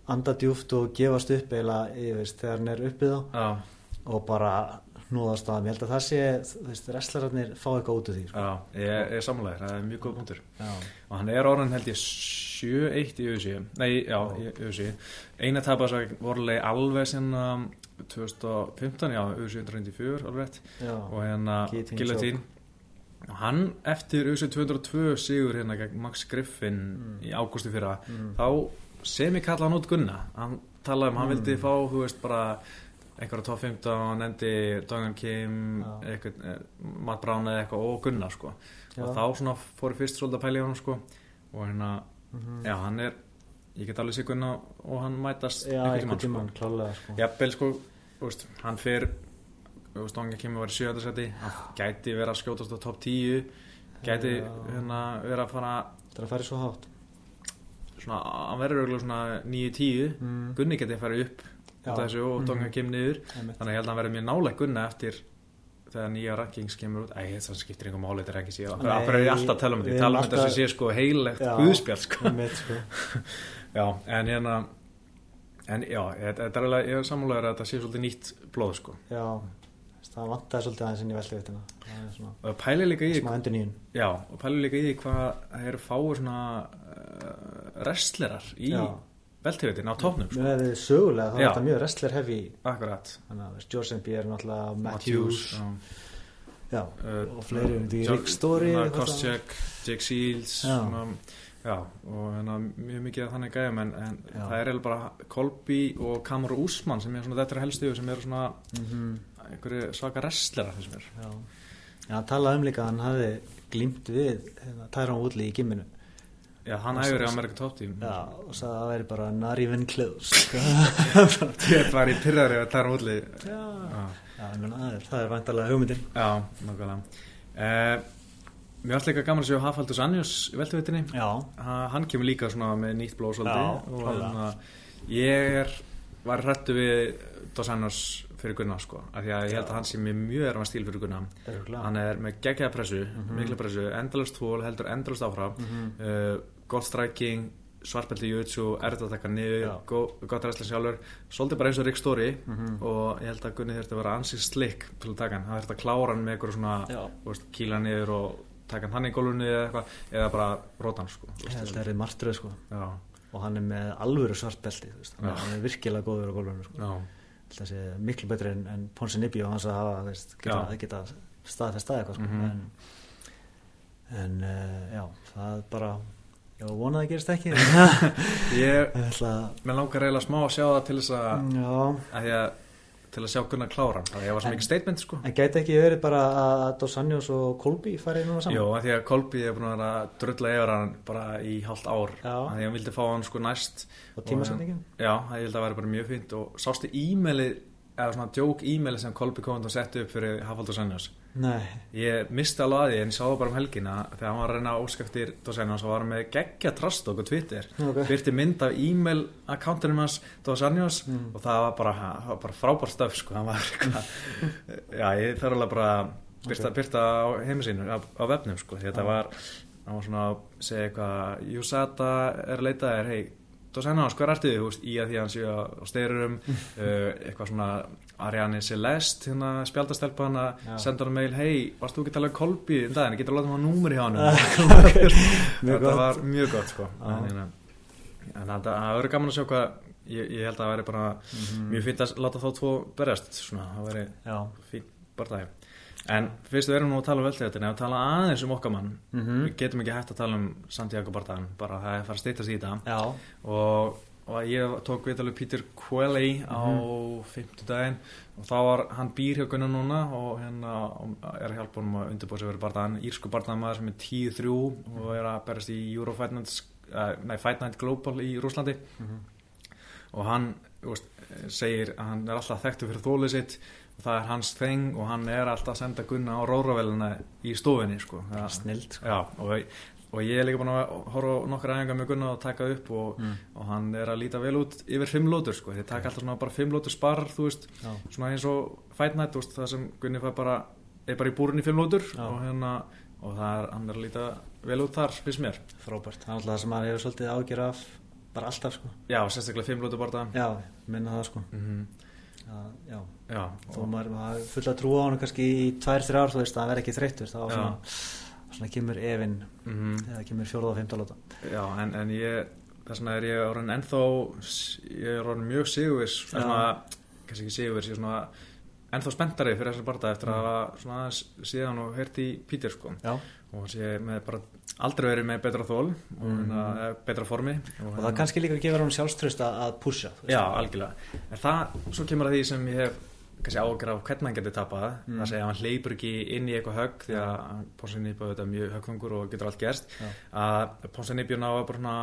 anda djúft og gefast upp eða, þegar hann er uppið þá. Og bara núðast að ég held að það sé, veist, wrestlerarnir fá eitthvað út úr því sko. Já, ég er sammálaðir, það er mjög góð punktur. Já, og hann er orðin held ég 7-1 í auðsí nei, já, í auðsí eina tapast að vorulega alveg sinna 2015, já, auðsí 194 alveg og hérna Guillotine og hann eftir auðsí 202 sigur hérna gegn Max Griffin Mm. í ágústi fyrra mm, þá sem ég kalla hann út Gunna hann talaði um, hann Mm. vildi fá, þú veist, bara einhverja top 15 og nefndi Dongan Kim, Já. eitthvað, eh, Matt Brown eða eitthvað og Gunna sko. Já. og þá svona fór ég fyrst svolítið að pæla í honum sko. og hérna, mhm. já hann er ég get alveg sér Gunna og hann mætast Já, einhvern tímann, klálega sko. jafnvel sko þú veist, hann fer Dongan Kim var í sjöðarsæti gæti vera að skjótast á top 10 gæti Já. hérna vera að fara Það er að fara svo hátt. Svona, hann verður auðvitað svona 9-10 mm. Gunni geti að fara upp þessu og Mhm. Kim niður. Einmitt. þannig að ég held að hann verður mjög nálega Gunna eftir þegar nýja rankings kemur út. Æ, það skiptir einhver máli þetta rankings ég Nei, okkur er ég alltaf að tala um við þetta? Ég tala um þetta sem sé sko heilegt guðspjall sko. sko. já, en hérna en já, þetta er alveg ég er sammálaður að þetta sé svolítið nýtt blóð sko. Já, það vantaði svolítið aðeins inn í veldivitina Það er svona og pæli líka í smá endur nýjun já, og pæli líka í hvað það eru fáir svona uh, wrestlerar í Já. veltíðvitin á topnum sko. Mér hefði sögulega, er þetta mjög wrestler heavy akkurat. Pierre, náttúrulega Matthews já. Já, Uh, og fleiri því John- Rick Story hérna, Koscheck, Jake Seals Já. svona, já, og hérna, mjög mikið af þannig gæðum en, en það er eiginlega bara Kolby og Kamur Úsmann sem er svona þetta er helstu sem eru svona Mhm, einhverju svaka wrestlera þessum er Já, Já hann talaði um líka að hann hafði glímt við hérna, Tyrone Woodley í gimminu já, hann Og æfur í Top Team. Já, og sagði að það væri bara not even close ég var í pyrraðri að tæra útli Já, já, Já ég meina, það er, það vantarlega hugmyndin. Já nákvæmlega. Uh, Mér varst líka gaman að sjá Hafaldus Anjos í veltuvitinni Já, hann kemur líka með nýtt blóð Já, svolítið og klárlega. hérna, ég er, var hrættu við Dos Anjos fyrir Gunnar sko af því að ég held að hann sé með mjög erfan stíl fyrir Gunnar. Hann er með geggjaða pressu, Mhm. mikla pressu endalust tól, heldur endalust áfram. Mhm. uh, gott striking svartbelti jutsu, erfitt að taka niður go, gott ræsla sjálfur. Svolítið bara eins og Rick Story Mhm. og ég held að Gunni þurfti að vera ansið slick til að taka hann, það þurfti að klára hann með eitthvað svona veist, kýla niður og taka hann í gólunni eða eitthvað eða bara róta hann sko veist, sko. Já, og hann er með alvöru svart belti þú veist. hann, er, virkilega góður á gólfinu sko. Sé miklu betri en, en Ponsi Nibbi og hans að hafa veist, geta, geta staðfest að eitthvað sko. Mhm. en, en uh, já, það bara já, vonaði að gerist ekki ég ætla mér langar eiginlega smá að sjá það til þess að, að, því að til að sjá Gunnar klára hann, það var svo mikið statement sko. en gæti ekki verið bara að Dos Anjos og Kolby farið núna saman? Jó, að því að Kolby er búin að að drulla yfir hann bara í hálft ár. Já. að því að hann vildi fá hann sko næst. Og tímasendingin? Já, það held að vera bara mjög fínt. Og sástu e-mailið eða svona djók e-mailið sem Kolby kom og setti upp fyrir Hafald og Sennjós nei, ég misti alveg að því en ég sá það bara um helgina þegar hann var að reyna að óskæftir Dósennjós og var með geggja trastok og Twitter ok byrti mynd af e-mail akkántunum hans Dósennjós Mm. og það var bara, bara frábær stöf sko, hann var eitthvað já, ég þarf alveg bara byrta, Ok. byrta á heimisínu á, á vefnum sko, þetta Já. var hann var svona að segja eitthvað Júsata er að leita þér, hei Dósennjós, hvað ertu þið, þú veist, í að því að hann sé á styrurum, uh, eitthvað svona Ariane Celeste, hérna spjaldastelpa Já. senda hann mail, hei, varst þú ekki að tala um Kolby um daginn, getur að láta hann númur hjá hann þetta var mjög gott. sko. En, hérna, en það verður gaman að sjá hvað ég, ég held að það væri bara Mhm. mjög fínt að láta þá tvo berjast svona, það væri fínt bara en fyrst við erum nú að tala um ef við tala aðeins um okkar mann Mhm. við getum ekki hægt að tala um Santiago Bardagan bara það er að fara að stýttast í þetta og, og ég tók við alveg Peter Quelly á Mhm. fimmtudaginn og þá var hann býr hjá Gunnar núna og hérna og er að hjálpa honum að undirbúa sig verið bardagan írsku bardagamæður sem er 10-3 og er að berast í Eurofight Night, uh, nei, Fight Night Global í Rúslandi Mhm. og hann veist, segir að hann er alltaf þekktu fyrir þólið sitt og það er hans þeng og hann er alltaf að senda Gunna á róravelina í stofinni sko. Snild sko. Já, og, og ég er líka búin að horfa á nokkra æfingar með Gunna og taka upp og, Mm. og hann er að líta vel út yfir fimm lótur sko. þeir taka alltaf svona bara fimm lótur spar þú veist, svona eins og Fight Night þú veist, það sem Gunni fær bara er bara í búrin í fimm lótur og, hérna, og það er, hann er að líta vel út þar finnst mér. Frábært, það er alltaf það sem maður hefur svolítið ágjör af bara alltaf sko. Já, sérstaklega fimm lótur bara já, minna það sko. Mm að, já, já, þó maður, maður fulla trú á hann kannski í tvær, þrjár ár, þú veist, að hann verði ekki þreyttur þá Já. svona, svona kemur efinn mm eða kemur fjórða og fimmta lóta Já, en, en ég þess vegna er ég orðin ennþá ég er orðin mjög sigurvis Já. svona, kannski ekki sigurvis ég er svona ennþá spenntari fyrir þessar barða eftir að hafa svona síðan og heyrt í Pítur sko já, og hans ég með bara aldrei verið með betra þól og mm. betra formi og það kannski líka gefur hann sjálfströst að, að pusha. Já, algjörlega. En það, svo kemur að því sem ég hef kannski ágjör af hvernig hann getur tapað Mm. það segja að hann hleypur ekki inn í eitthvað högg því að Ponsin Nýbjörn þetta er mjög höggfungur og getur allt gerst Já. að Ponsin Nýbjörn á að bara svona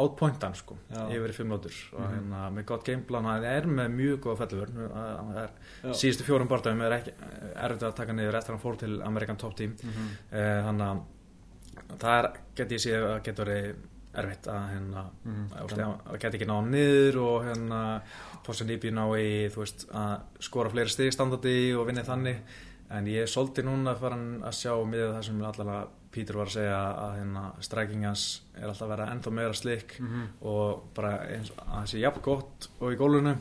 outpointan sko, Já. yfir í fimm lótur og Mhm. hérna með gott gameplan hann er með mjög góða felluvörn Já. síðustu fjórum barndagum er ekki erfitt að taka niður eftir að hann fór til Amerikan Top Team Mhm. eh, þannig að það er, get ég sé að getur verið erfitt að hérna Mhm. að það get ekki náða niður og hérna Posse Nýbjörn ná í þú veist að skora fleiri stig standardi og vinni þannig en ég er svolítið núna farin að sjá með það sem allavega Pítur var að segja að hérna striking hans er alltaf að vera ennþá meira slik Mhm. og bara eins að það sé jafn gott og í gólunum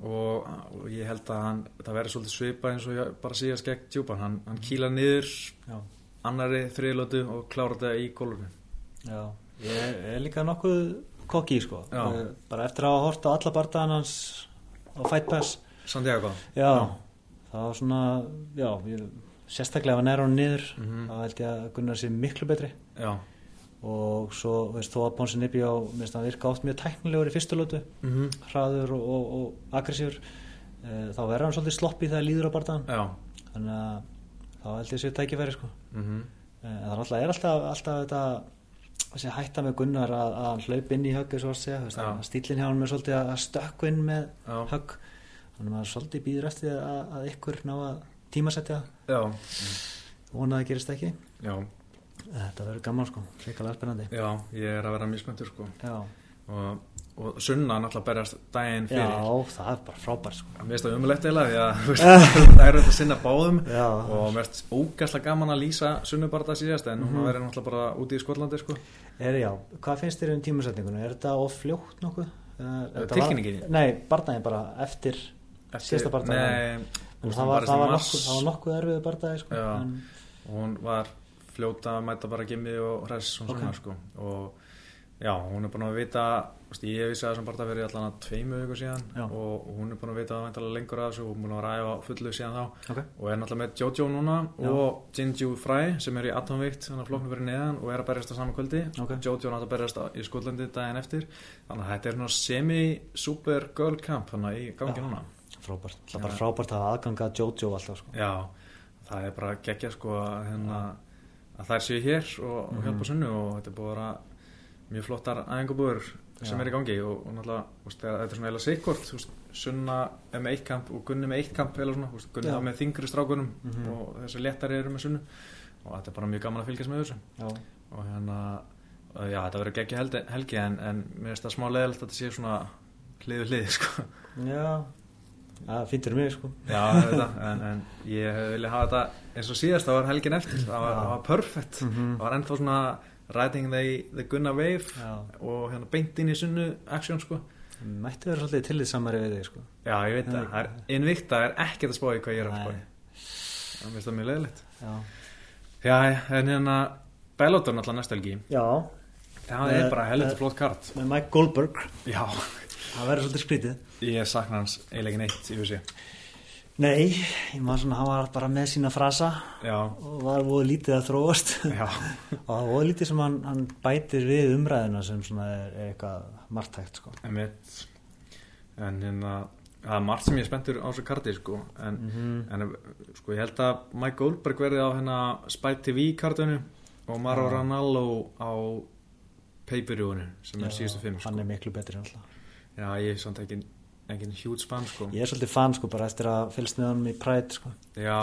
og, og ég held að hann, það verður svolítið svipa eins og ég bara síðast gegn djúpan hann, hann kýla niður Já. annari þriðlötu og klára þetta í gólunum Já, ég er líka nokkuð kokki sko, Já. Eh, bara eftir að hafa hort á alla bardaðan hans á Fight Pass. Santiago. Já, það var svona já, ég, sérstaklega ef hann er á hann niður Mhm. þá held ég að Gunnar sé miklu betri. Já. Og svo, veist, þó að Ponsi Nibbi á minnst hann virka oft mjög tæknilegur í fyrstu lótu mm -hmm. hraður og, og, og aggressífur. E, þá verður hann svolítið sloppy þegar líður á bardaðan Já. Þannig að þá held ég sé tækifæri sko. Mm Eh, en það er alltaf, er alltaf, alltaf þetta þessi hætta með Gunnar að, að hann hlaup inn í högg stílinn hjá hann er svolítið að stökku inn með Já. högg. Þannig að maður svolítið býður eftir að, að ykkur ná að tímasetja. Já. Vona að gerist ekki. Já. Þetta verður gaman sko, hrikalega spennandi. Já, ég er að vera spenntur sko. Já, og, og sunna náttúrulega berjast daginn fyrir já það er bara frábær sko Mér finnst það umulegt eiginlega því að það er auðvitað að sinna báðum já, og mér finnst ógæslega gaman að lýsa sunnubarða síðast en Mhm. hún verður náttúrulega bara úti í Skotlandi sko er, já, hvað finnst þér um tímasetningunum er þetta of fljótt nokkuð þetta var- tilkynningin? nei, barnaðin bara eftir Síðasta bardaga. Nei, það var, það var, nokkuð, nokkuð erfið bardaði sko. Já. en, hún var fljóta mæta bara gimmi og hress og svona sko og já, hún er búin að vita veist, ég vissi að þessum bara verið allan að tveimu viku síðan Já. og hún er búin að vita að væntalega lengur af þessu og hún er búin að ræða fullu síðan þá okay. og er náttúrulega með Jojo núna Já. og Jinju Fry sem er í atomvikt þannig að flokknum fyrir neðan og er að berjast á sama kvöldi Ok. Jojo er náttúrulega að berjast í Skotlandi daginn eftir þannig að þetta er svona semi-super girl camp þannig að í gangi núna frábært, það er bara frábært að aðganga að Jojo alltaf sko. Já, það er bara geggja sko að, hérna, að þær séu hér og, og hjálpa Mhm. sunnu og þetta er búið að mjög flottar æfingabúður sem er í gangi og, og náttúrulega úst, þetta er svona eða sikkort sunna með eitt kamp og Gunni með eitt kamp svona, úst, Gunni Já. þá með þingri strákunum Mhm. og þessi léttari eru með sunnu og þetta er bara mjög gaman að fylgjast með þessu. Já, og hérna, já þetta verður geggja helgi, en, en mér finnst það smá leðilegt að þetta sé svona hliðu hliði sko. Já. Það finnir mig sko. Já, þetta, en, en ég hef viljað hafa þetta eins og síðast, það var helgin eftir það var, það var perfect Mhm. það var ennþá svona riding the, the gunna wave já, og hérna beint inn í sunnu action sko. Mætti vera svolítið til því samari við þig sko. Já, ég veit það, það. er innvikta er ekkert að spá í hvað ég er að spá í. Það finnst það mjög leðilegt já, Já, en hérna Bellator náttúrulega næstu helgi. Já. Það er bara helviti eh. flott kart. með Mike Goldberg, Já, það verður svolítið skrítið. Ég sakna hans eiginlega neitt í þessi nei, ég maður svona, hann var bara með sína frasa Já, og var voða lítið að þróast. Og það var voða lítið sem hann, hann bætir við umræðina sem svona er, er eitthvað margtækt sko. Emitt en hérna það er margt sem ég spenntur á þessu karti sko. En mm En sko ég held að Mike Goldberg verði á hérna Spike TV kartinu og Maro Já. Ranallo á pay-per-viewinu sem er síðustu fimm sko. hann er miklu betri alltaf. Já, ég er samt ekki engin huge fan sko. ég er svolítið fan sko bara eftir að fylgst með honum í Pride sko Já,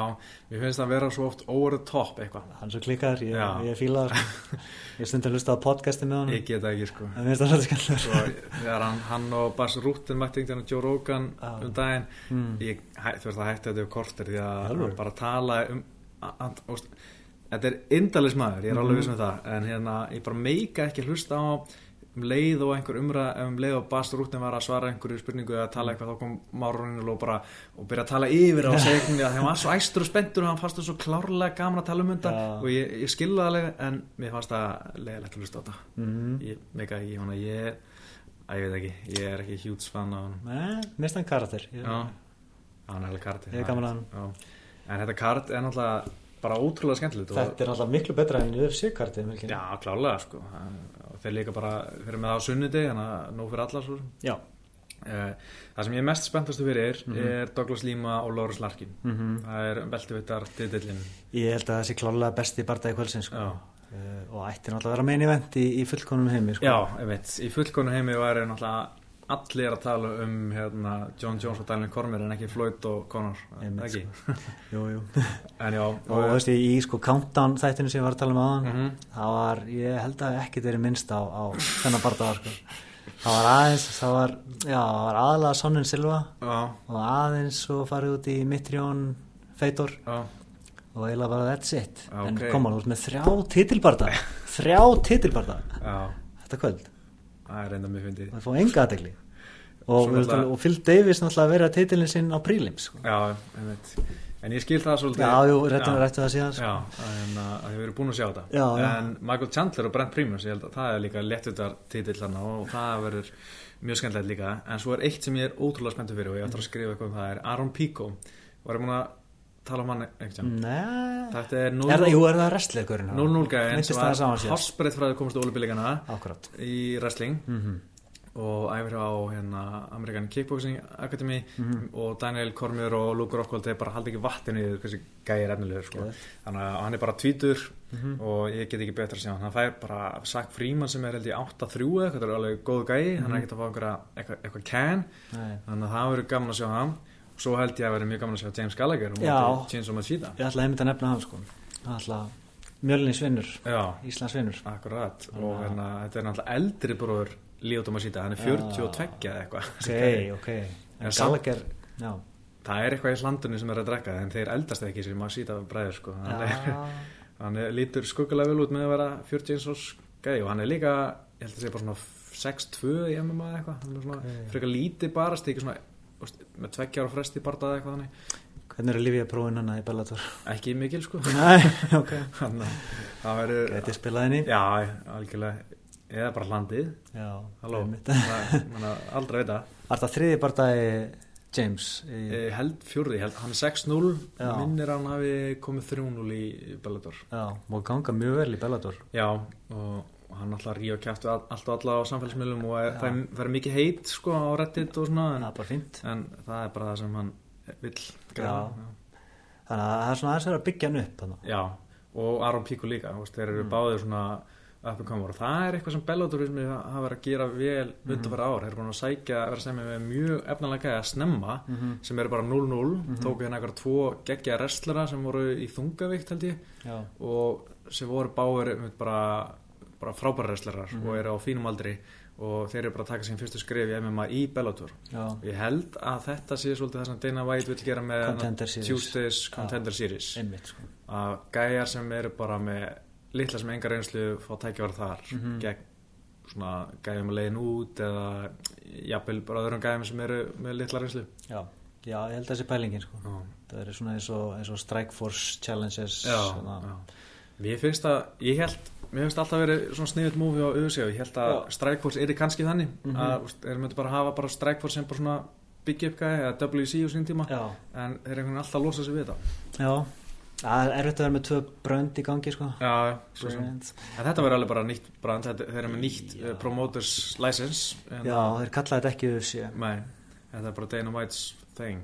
mér finnst það að vera svo oft over the top eitthvað. hann svo klikkaður, ég, ég fíla það sko. ég stundi að hlusta á podcasti með honum Ég get það ekki sko. mér finnst það svolítið þegar hann, hann og Bas Rúttin mætti einhvern veginn Joe Rogan Já. um daginn mm. ég, þú veist að hætti þetta yfir kortir því að bara tala um að, að, þetta er indalis maður, ég er alveg Mhm. viss með það en hérna, ég bara meika ekki hlusta á um leið og einhver umræð um leið og Bast Rúttin var að svara einhverju spurningu eða tala eitthvað þá kom Márunin og bara og byrja að tala yfir á segjum að hann var svo æstur og spenntur og hann fannst það svo klárlega gaman að tala um þetta. Já. og ég, ég skilði það alveg en mér fannst það leiðilegt að hlusta á þetta. Mm. ég meika ekki, hana, ég að ég veit ekki, ég er ekki hjúts fan af hann Nei, mest hann karakter. Ég, Já, hann er Ég hann. En þetta kart er náttúrulega bara ótrúlega skemmtilegt Þetta er alltaf miklu betra enn UFC kartið Já, klálega sko þeir líka bara fyrir með það á sunnudi þannig að nú fyrir allar svo Já. Eh, Það sem ég er mest spenntastu fyrir Mhm. er Douglas Lima og Lawrence Larkin mm Það er veltivittar titillin Ég held að það sé klálega besti barndagi kvöldsins sko. Uh, og ætti náttúrulega að vera meini vend í, í fullkonum heimi sko. Já, ég veit, í fullkonu heimi væri náttúrulega allir að tala um hérna, John Jones og Daniel Cormier en ekki Floyd og Conor, Einmitt, ekki? Jú, jú. En já, og þú veist í, í sko countdown þættinu sem ég var að tala um aðan Mhm. það var, ég held að ekkert verið minnst á, á þennan barndaga sko. það var aðeins það var, já, það var aðalega Sonnin Silva já, og aðeins svo farið út í Mitrión Feitor já, og eiginlega bara that's it Já, en koma, þú veist með þrjá titilbarda þrjá titilbarda. Þetta kvöld, Það er reynda mjög fyndið. Það fá enga aðdegli og, við og Phil Davis náttúrulega að vera titilin sinn á prílims sko. Já, veit En ég skil það svolítið já, jú, réttum Já. við rættu það síðan sko. Já, en uh, að þið verið búin að sjá þetta Já, já. En Michael Chandler og Brent Primus ég held að það er líka léttutar titill þarna og það verður mjög skemmtilegt líka en svo er eitt sem ég er ótrúlega spenntur fyrir og ég ætla að skrifa eitthvað um það er Aaron Pico var ég búin að tala um hann eitthvað Nei, Þetta er er það, jú, 0-0 er það wrestleikurinn 0-0 gæðin sem það var síðast. horsbreytt frá því komast í wrestling og æfir á hérna, Amerikan Kickboxing Academy Mhm. og Daniel Cormier og Luke Rockhold þeir bara haldi ekki vatninu í þessi gæði efnilegur sko. Þannig að hann er bara tvítur Mhm. og ég get ekki betra sjá hann hann fær bara Zach Freeman sem er held í 8-3 eða eitthvað, þetta er alveg góð gæði hann er ekkert að fá einhverja, eitthvað, can. Þannig að það verður gaman að sjá hann. Og svo held ég að verður mjög gaman að sjá James Gallagher og Chainsaw Machida. Ég ætla að nefna hann sko. Ætla Mjölnins vinnur, Já, Íslands vinnur akkurat. Þannig og hérna, þetta er náttúrulega eldri bróður Leo Machida, hann er 42 eða eitthvað. Ok, ok. En En samt- Gallagher, já. Það er eitthvað í hlandunni sem er að drekka en þeir eldast ekki sem að síta bræður sko. hann, er, hann er, lítur skuggulega vel út með að vera 41 árs gæði og hann er líka, ég held að segja bara svona 6-2 í MMA eða eitthvað. Hann er svona Ok. frekar lítið bara stíki svona með tveggja ára fresti bardaði eitthvað þannig. Hvernig er Livia prófin hana í Bellator? ekki mikil sko. Nei, ok. Þannig að það verður Gæti spilað henni. Já, algjörlega eða bara Já, manna, aldrei vita Var það þriði bardagi James í, held fjórði, ég held, hann er 6-0 Já. minnir hann hafi komið 3-0 í Bellator Já, múið ganga mjög vel í Bellator Já, og hann alltaf ríða og kæftu allt og alla á samfélagsmiðlum og er, Já. það, er, er mikið heit sko á Reddit og svona en, er fínt en það er bara það sem hann vill Já. Þannig að það er svona aðeins að byggja hann upp þannig. Já, og Aron Pico líka veist, þeir Mm. eru báðir svona og það er eitthvað sem Bellator að hafa verið að gera vel Mhm. undanfæra ár, þeir eru búin að sækja vera að semja með mjög efnalega að snemma Mhm. sem eru bara 0-0 Mhm. tóku hérna eitthvað tvo geggja wrestlera sem voru í þungavikt held ég Já, og sem voru einmitt bara, bara frábæra wrestlerar Mhm. og eru á fínum aldri og þeir eru bara að taka sín fyrstu skref í MMA í Bellator já, ég held að þetta sé svolítið það sem Dana White vil gera með Contender Series. Tuesdays Contender Series einmitt sko að gæjar sem eru bara með litla sem enga reynslu fá tækjavar þar Mhm. gegn svona gæjum að leiðin út eða jafnvel bara öðrum gæjum sem eru með litla reynslu Já, já, ég held að það sé pælingin sko. Það er svona eins og, eins og Strike Force Challenges Já, já. Mér finnst að, ég held mér finnst alltaf verið svona sniðut múfi á auðsjá ég held að Já. Strikeforce er kannski þannig Mhm. að úst, erum við bara að hafa bara Strikeforce sem bara svona byggja upp gæði eða WC á sín tíma já, en þeir eru alltaf að losa sig við þetta já Það er erfitt að vera með tvö brönd í gangi sko. Já, sem þetta verður alveg bara nýtt þetta, þeir eru með nýtt uh, promoters license en Já, þeir kalla þetta ekki UFC Nei, þetta er bara Dana White's thing.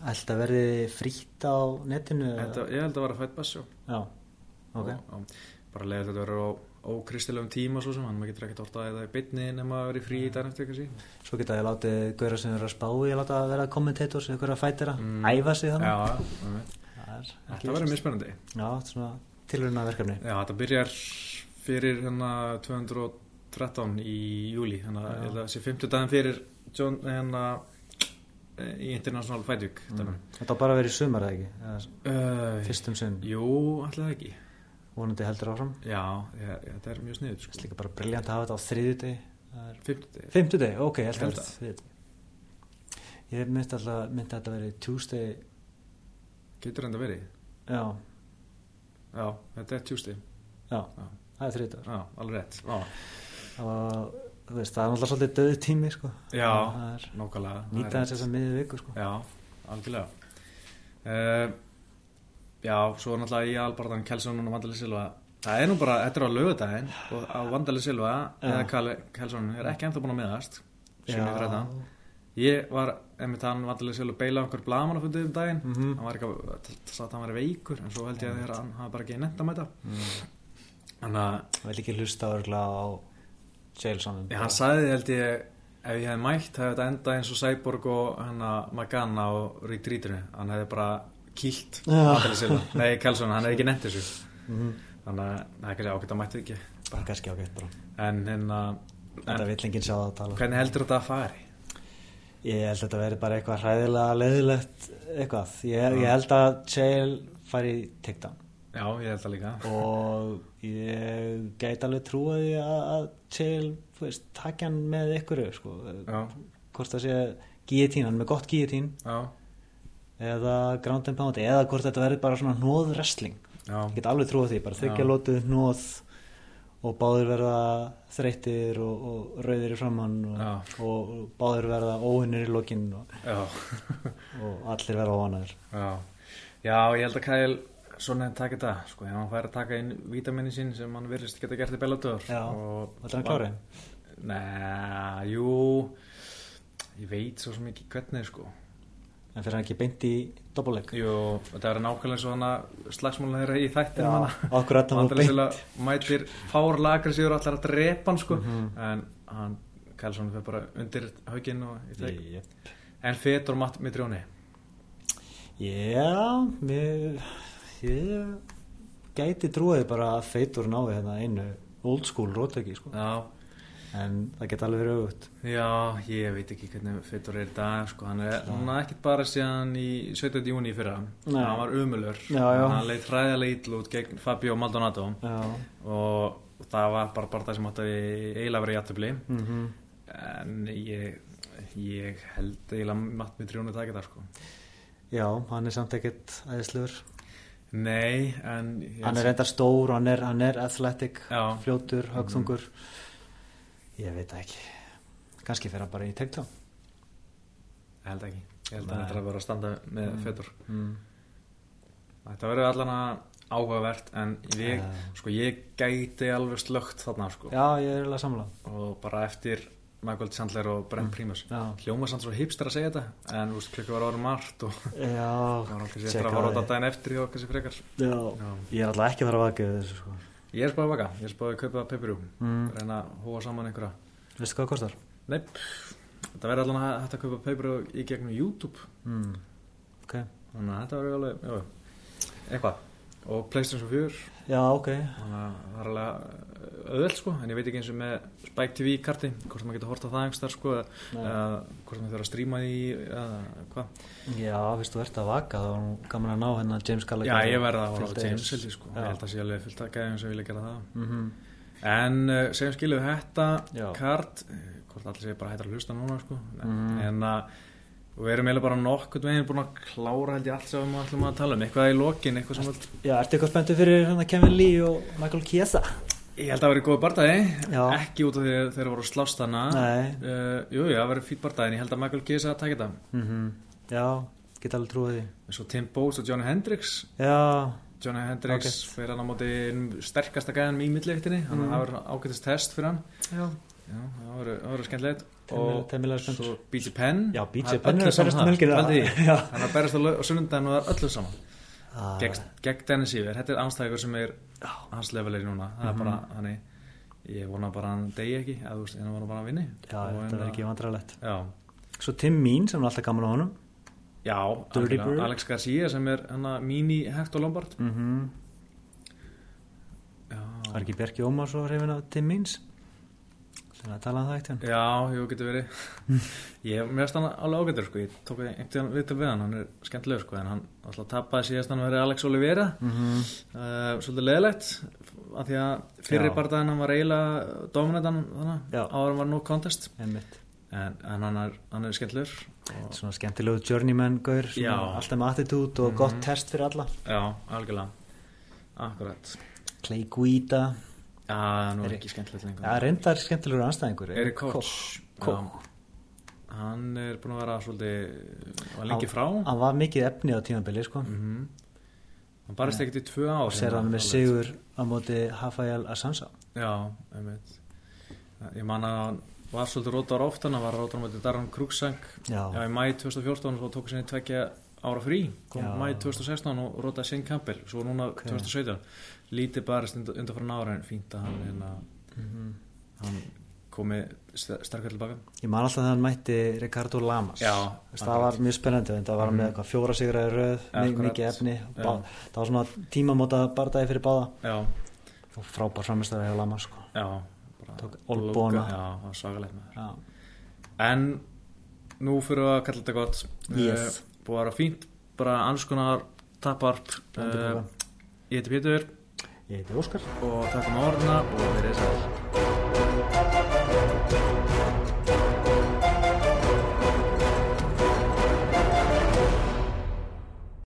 Ætla að verði frítt á netinu þetta, Ég held að vera Fight Bass sjó Já, ok. Og, og bara leiðið þetta verður á ókristilegum tíma svo sem hann maður getur ekkert orðað eða í bytni nema að vera í frí í dag eftir eitthvað sí Svo geta ég látið Gauðra sem er að spá í að láta vera kommentators eða hverja fætira, Mm. æfa sig þannig Já. Það er þetta verður mjög spennandi. Já, þetta er svona tilurina verkefni Já, þetta byrjar fyrir hérna 213 í júli þannig að að það sé 50 daginn fyrir John, hérna í International Fight Week mm. Þetta á bara að vera í sumar eða ekki? Uh, Fyrstum sinn, Jú, alltaf ekki. Vonandi heldur áfram. Já, ég, ég, þetta er mjög sniðut sko. Er líka bara briljant að hafa þetta á þriðjudegi. Það er 50 Fimmtudegi, ok, ég held Held að það Ég myndi alltaf myndi að þetta verið Tuesday getur enda verið. Já, já, þetta er Tuesday. Já, Já. það er þriðdagur. Já, alveg rétt. Og þú veist, það er alltaf svolítið döðu tími sko. já það er nákvæmlega. Það er nýta þess að miðið viku sko. Já, algjörlega. Uh, Já, svo er náttúrulega í albarðan Kelsson og Vandali Silva. Það er nú bara, þetta er á lögudaginn og á Vandali Silva eða Kelsson er ekki ennþá búin að miðast Já. Ég var, einmitt hann Vandali Silva beila okkur blaman á fundið um daginn. Mhm. hann var ekki að sagt að hann var veikur en svo held ég að þegar hann hafa bara ekki nefnt að mæta mm. Þannig að Það vil ekki hlusta örgulega á Jailsonin Já, hann sagði held ég ef ég hefði mætt hefði þetta endað eins og Cyborg og hana Magana og Rick Dríturinn hann hefði bara kýlt Nei, Kelsson, hann hefði ekki nefnt þessu. Mm. þannig að það er kannski ágætt að mættu ekki. Bara kannski ágætt bara. En hérna Þetta en, vill enginn sjá það að tala. hvernig heldur þetta að fari? Ég held að þetta veri bara eitthvað hræðilega leðilegt eitthvað. Ég, ég held að Jail fari í takedown. Já, ég held það líka. Og ég gæti alveg því að, að Jail, takja hann með ykkur sko. Hvort það sé guillotine, hann með gott já, eða ground and pound eða hvort þetta verður bara svona já, ég get alveg trúa því, bara þykja Já. lótu hnóð og báðir verða þreyttir og, og rauðir í framann og, og, báðir verða óvinnir í lokinn og, og allir verða óvanaðir já. Já, ég held að Kæl svona taka þetta, sko, hann fær að taka inn vítamini sín sem hann virðist geta gert í Bellator Já, Þetta er hann klárið? Nei, jú ég veit svo ekki hvernig, sko En fyrir hann ekki beint í doppelleik? Jú, þetta er nákvæmlega svona slagsmálun þeirra í þættinu Já, okkur að það var beint mætir fár lagri sigur allar að drepa hann sko Mhm. en hann, Kælsson fyrir bara undir hauginn og í þeg Jep. en Fetur Matt Mitrjóni Já, mér, ég gæti trúið bara að feitur náði hérna einu old school rótöki sko. Já, en það geti alveg verið auðvut já, ég veit ekki hvernig Fetur er í dag sko, hann er, er ekkert bara síðan í 17. júni í fyrra. Nei. hann var umulur hann leitt hræðilega ítl út gegn Fabio Maldonado. Já, og, það var bara bara það sem átti að eiginlega verið jættubli mm en ég, ég held eiginlega Matt það ekki það sko. Já, hann er samt ekkert æðislegur. Nei, en Hann er reyndar stór og hann er, hann er athletic, Já. fljótur, högþungur Ég veit ekki Kannski fer hann bara í tekla Ég held ekki Ég held að Nei. þetta er að vera að standa með Mm. fötur mm. Þetta verður allan að áhugavert en ég, Já. sko, ég gæti alveg slögt þarna sko. Já, ég er alveg samla og bara eftir Michael Chandler og Brent Primus Já, hljóma samt svo hipster að segja þetta en veist, klukku var árum margt og það var alltaf sér að það. þetta daginn eftir okkur sem frekar Já, Já. ég er alltaf ekki að fara að vaka þessu sko. Ég er spáðið að vaka, ég er spáðið að kaupa peipiru mm. reyna að hóa saman einhverja Veistu hvað það kostar? Nei, þetta verður allan að hægt að kaupa peipiru í gegnum YouTube Mm. Ok, þannig að þetta verður alveg, já, eitthvað og Playstation 4 já, ok það er alveg öðvöld sko, en ég veit ekki eins og með Spike TV karti, hvort maður getur hort á það einhverstaðar sko, eða hvort maður þurfa að stríma því eða hvað. Já, fyrst þú ert að vaka þá gaman að ná hennar James Já, Gallagher ég verða að horfa á James eins. held ég sko, Já. ég held að sé alveg fullt að gæðum sem vilja gera það. mm En uh, segjum skiluðu Já. kart, eh, hvort allir sé bara hættar að hlusta núna sko, Mhm. en að og við erum eiginlega bara nokkurt veginn búin að klára held ég allt sem við ætlum að tala um, eitthvað í lokin, eitthvað sem völd Já, ertu eitthvað spenntið fyrir hann Kevin Lee og Michael Chiesa? Ég held að það verið góð bardagi, Já. ekki út af því að þeir voru slást hana uh, Jú, já, það verið fýtt bardagi en ég held að Michael Chiesa að taka þetta. Mm Já, get alveg trúið því. Svo Tim Bowes og Johnny Hendricks Já, Johnny Hendricks fyrir hann á móti sterkasta gæðanum í að Mm. það verður ágætist test fyrir hann. Já. Já, það verður skemmtilegt og svo BJ Penn Já, Það BJ er Penn er að berast um helgina. Í Hann er að berast á sunnundaginn og það er öllu saman. Ah, gegn, Dennis Iver, þetta er anstæðingur sem er hans levelir núna. Það er Mhm. bara, hann ég vona bara að hann degi ekki. Eða þú hann vona bara að vinni. Já, þetta en er að- ekki vandrarlegt Svo Tim Mean sem er alltaf gaman á honum. Já. Alex Garcia sem er hann að mini Hector Lombard. Mm Já, Var ekki Bjarki Ómars og hrifin af Tim Means? Þannig að tala um það eitt hérna. Já, jú, getur verið Ég, mér finnst hann alveg ágættur sko. Ég tók einhvern viðtal við hann Hann er skemmtilegur sko. En hann alltaf tapaði síðast hann verið Alex Oliveira Mm -hmm. uh, Svolítið leðilegt af Því að fyrir Já. barndaginn hann var eiginlega Dominantan þannig Já. Áður var no contest Einmitt. En, en hann, er, er skemmtilegur og, Svona skemmtilegu journeyman-gaur, alltaf með attitude og Mhm. gott test fyrir alla. Já, algjörlega Akkurat Clay Guida, Já, nú er ekki skemmtilegt lengur ja, reyndar skemmtilegur anstæðingur. Erik Koch Koch. Já. Hann er búin að vera svolítið Var lengi frá Hann var mikið efni á tímabili, sko. mm Hann barist ekkert í tvö ár Og sér hann með sigur á móti Rafael Assanza. Já, einmitt Ég man að hann var svolítið rótar ofta hann var rótar á móti Darren Krugsank Já. Já, í mæ 2014 svo tók sinni tvekja ára frí kom Já. mæ 2016 og rótaði Shane Campbell svo núna Ok. 2017 lítið barist undan, undan frá nára en fínt að hann, hérna, Mhm. hann komi st sterkar tilbaka Ég man alltaf þegar hann mætti Ricardo Lamas. Já, Þess, það var mjög spennandi, en það var hann með Mhm. fjóra sigraði Akkurat. mikið efni. Já. Bá, það var svona tímamóta bardagi fyrir báða. Já, Og frábær framistæði hjá Lamas, sko. já bara Tók olnbogana. Já, það var svakalegt með Já. En nú fyrir að kalla þetta gott Yes. Eh, Búið að vera fínt Bara annars konar taparp Endur uh, bóka. Ég heiti Pétur Ég heiti Óskar. Og takk um orðina og við erum sæl.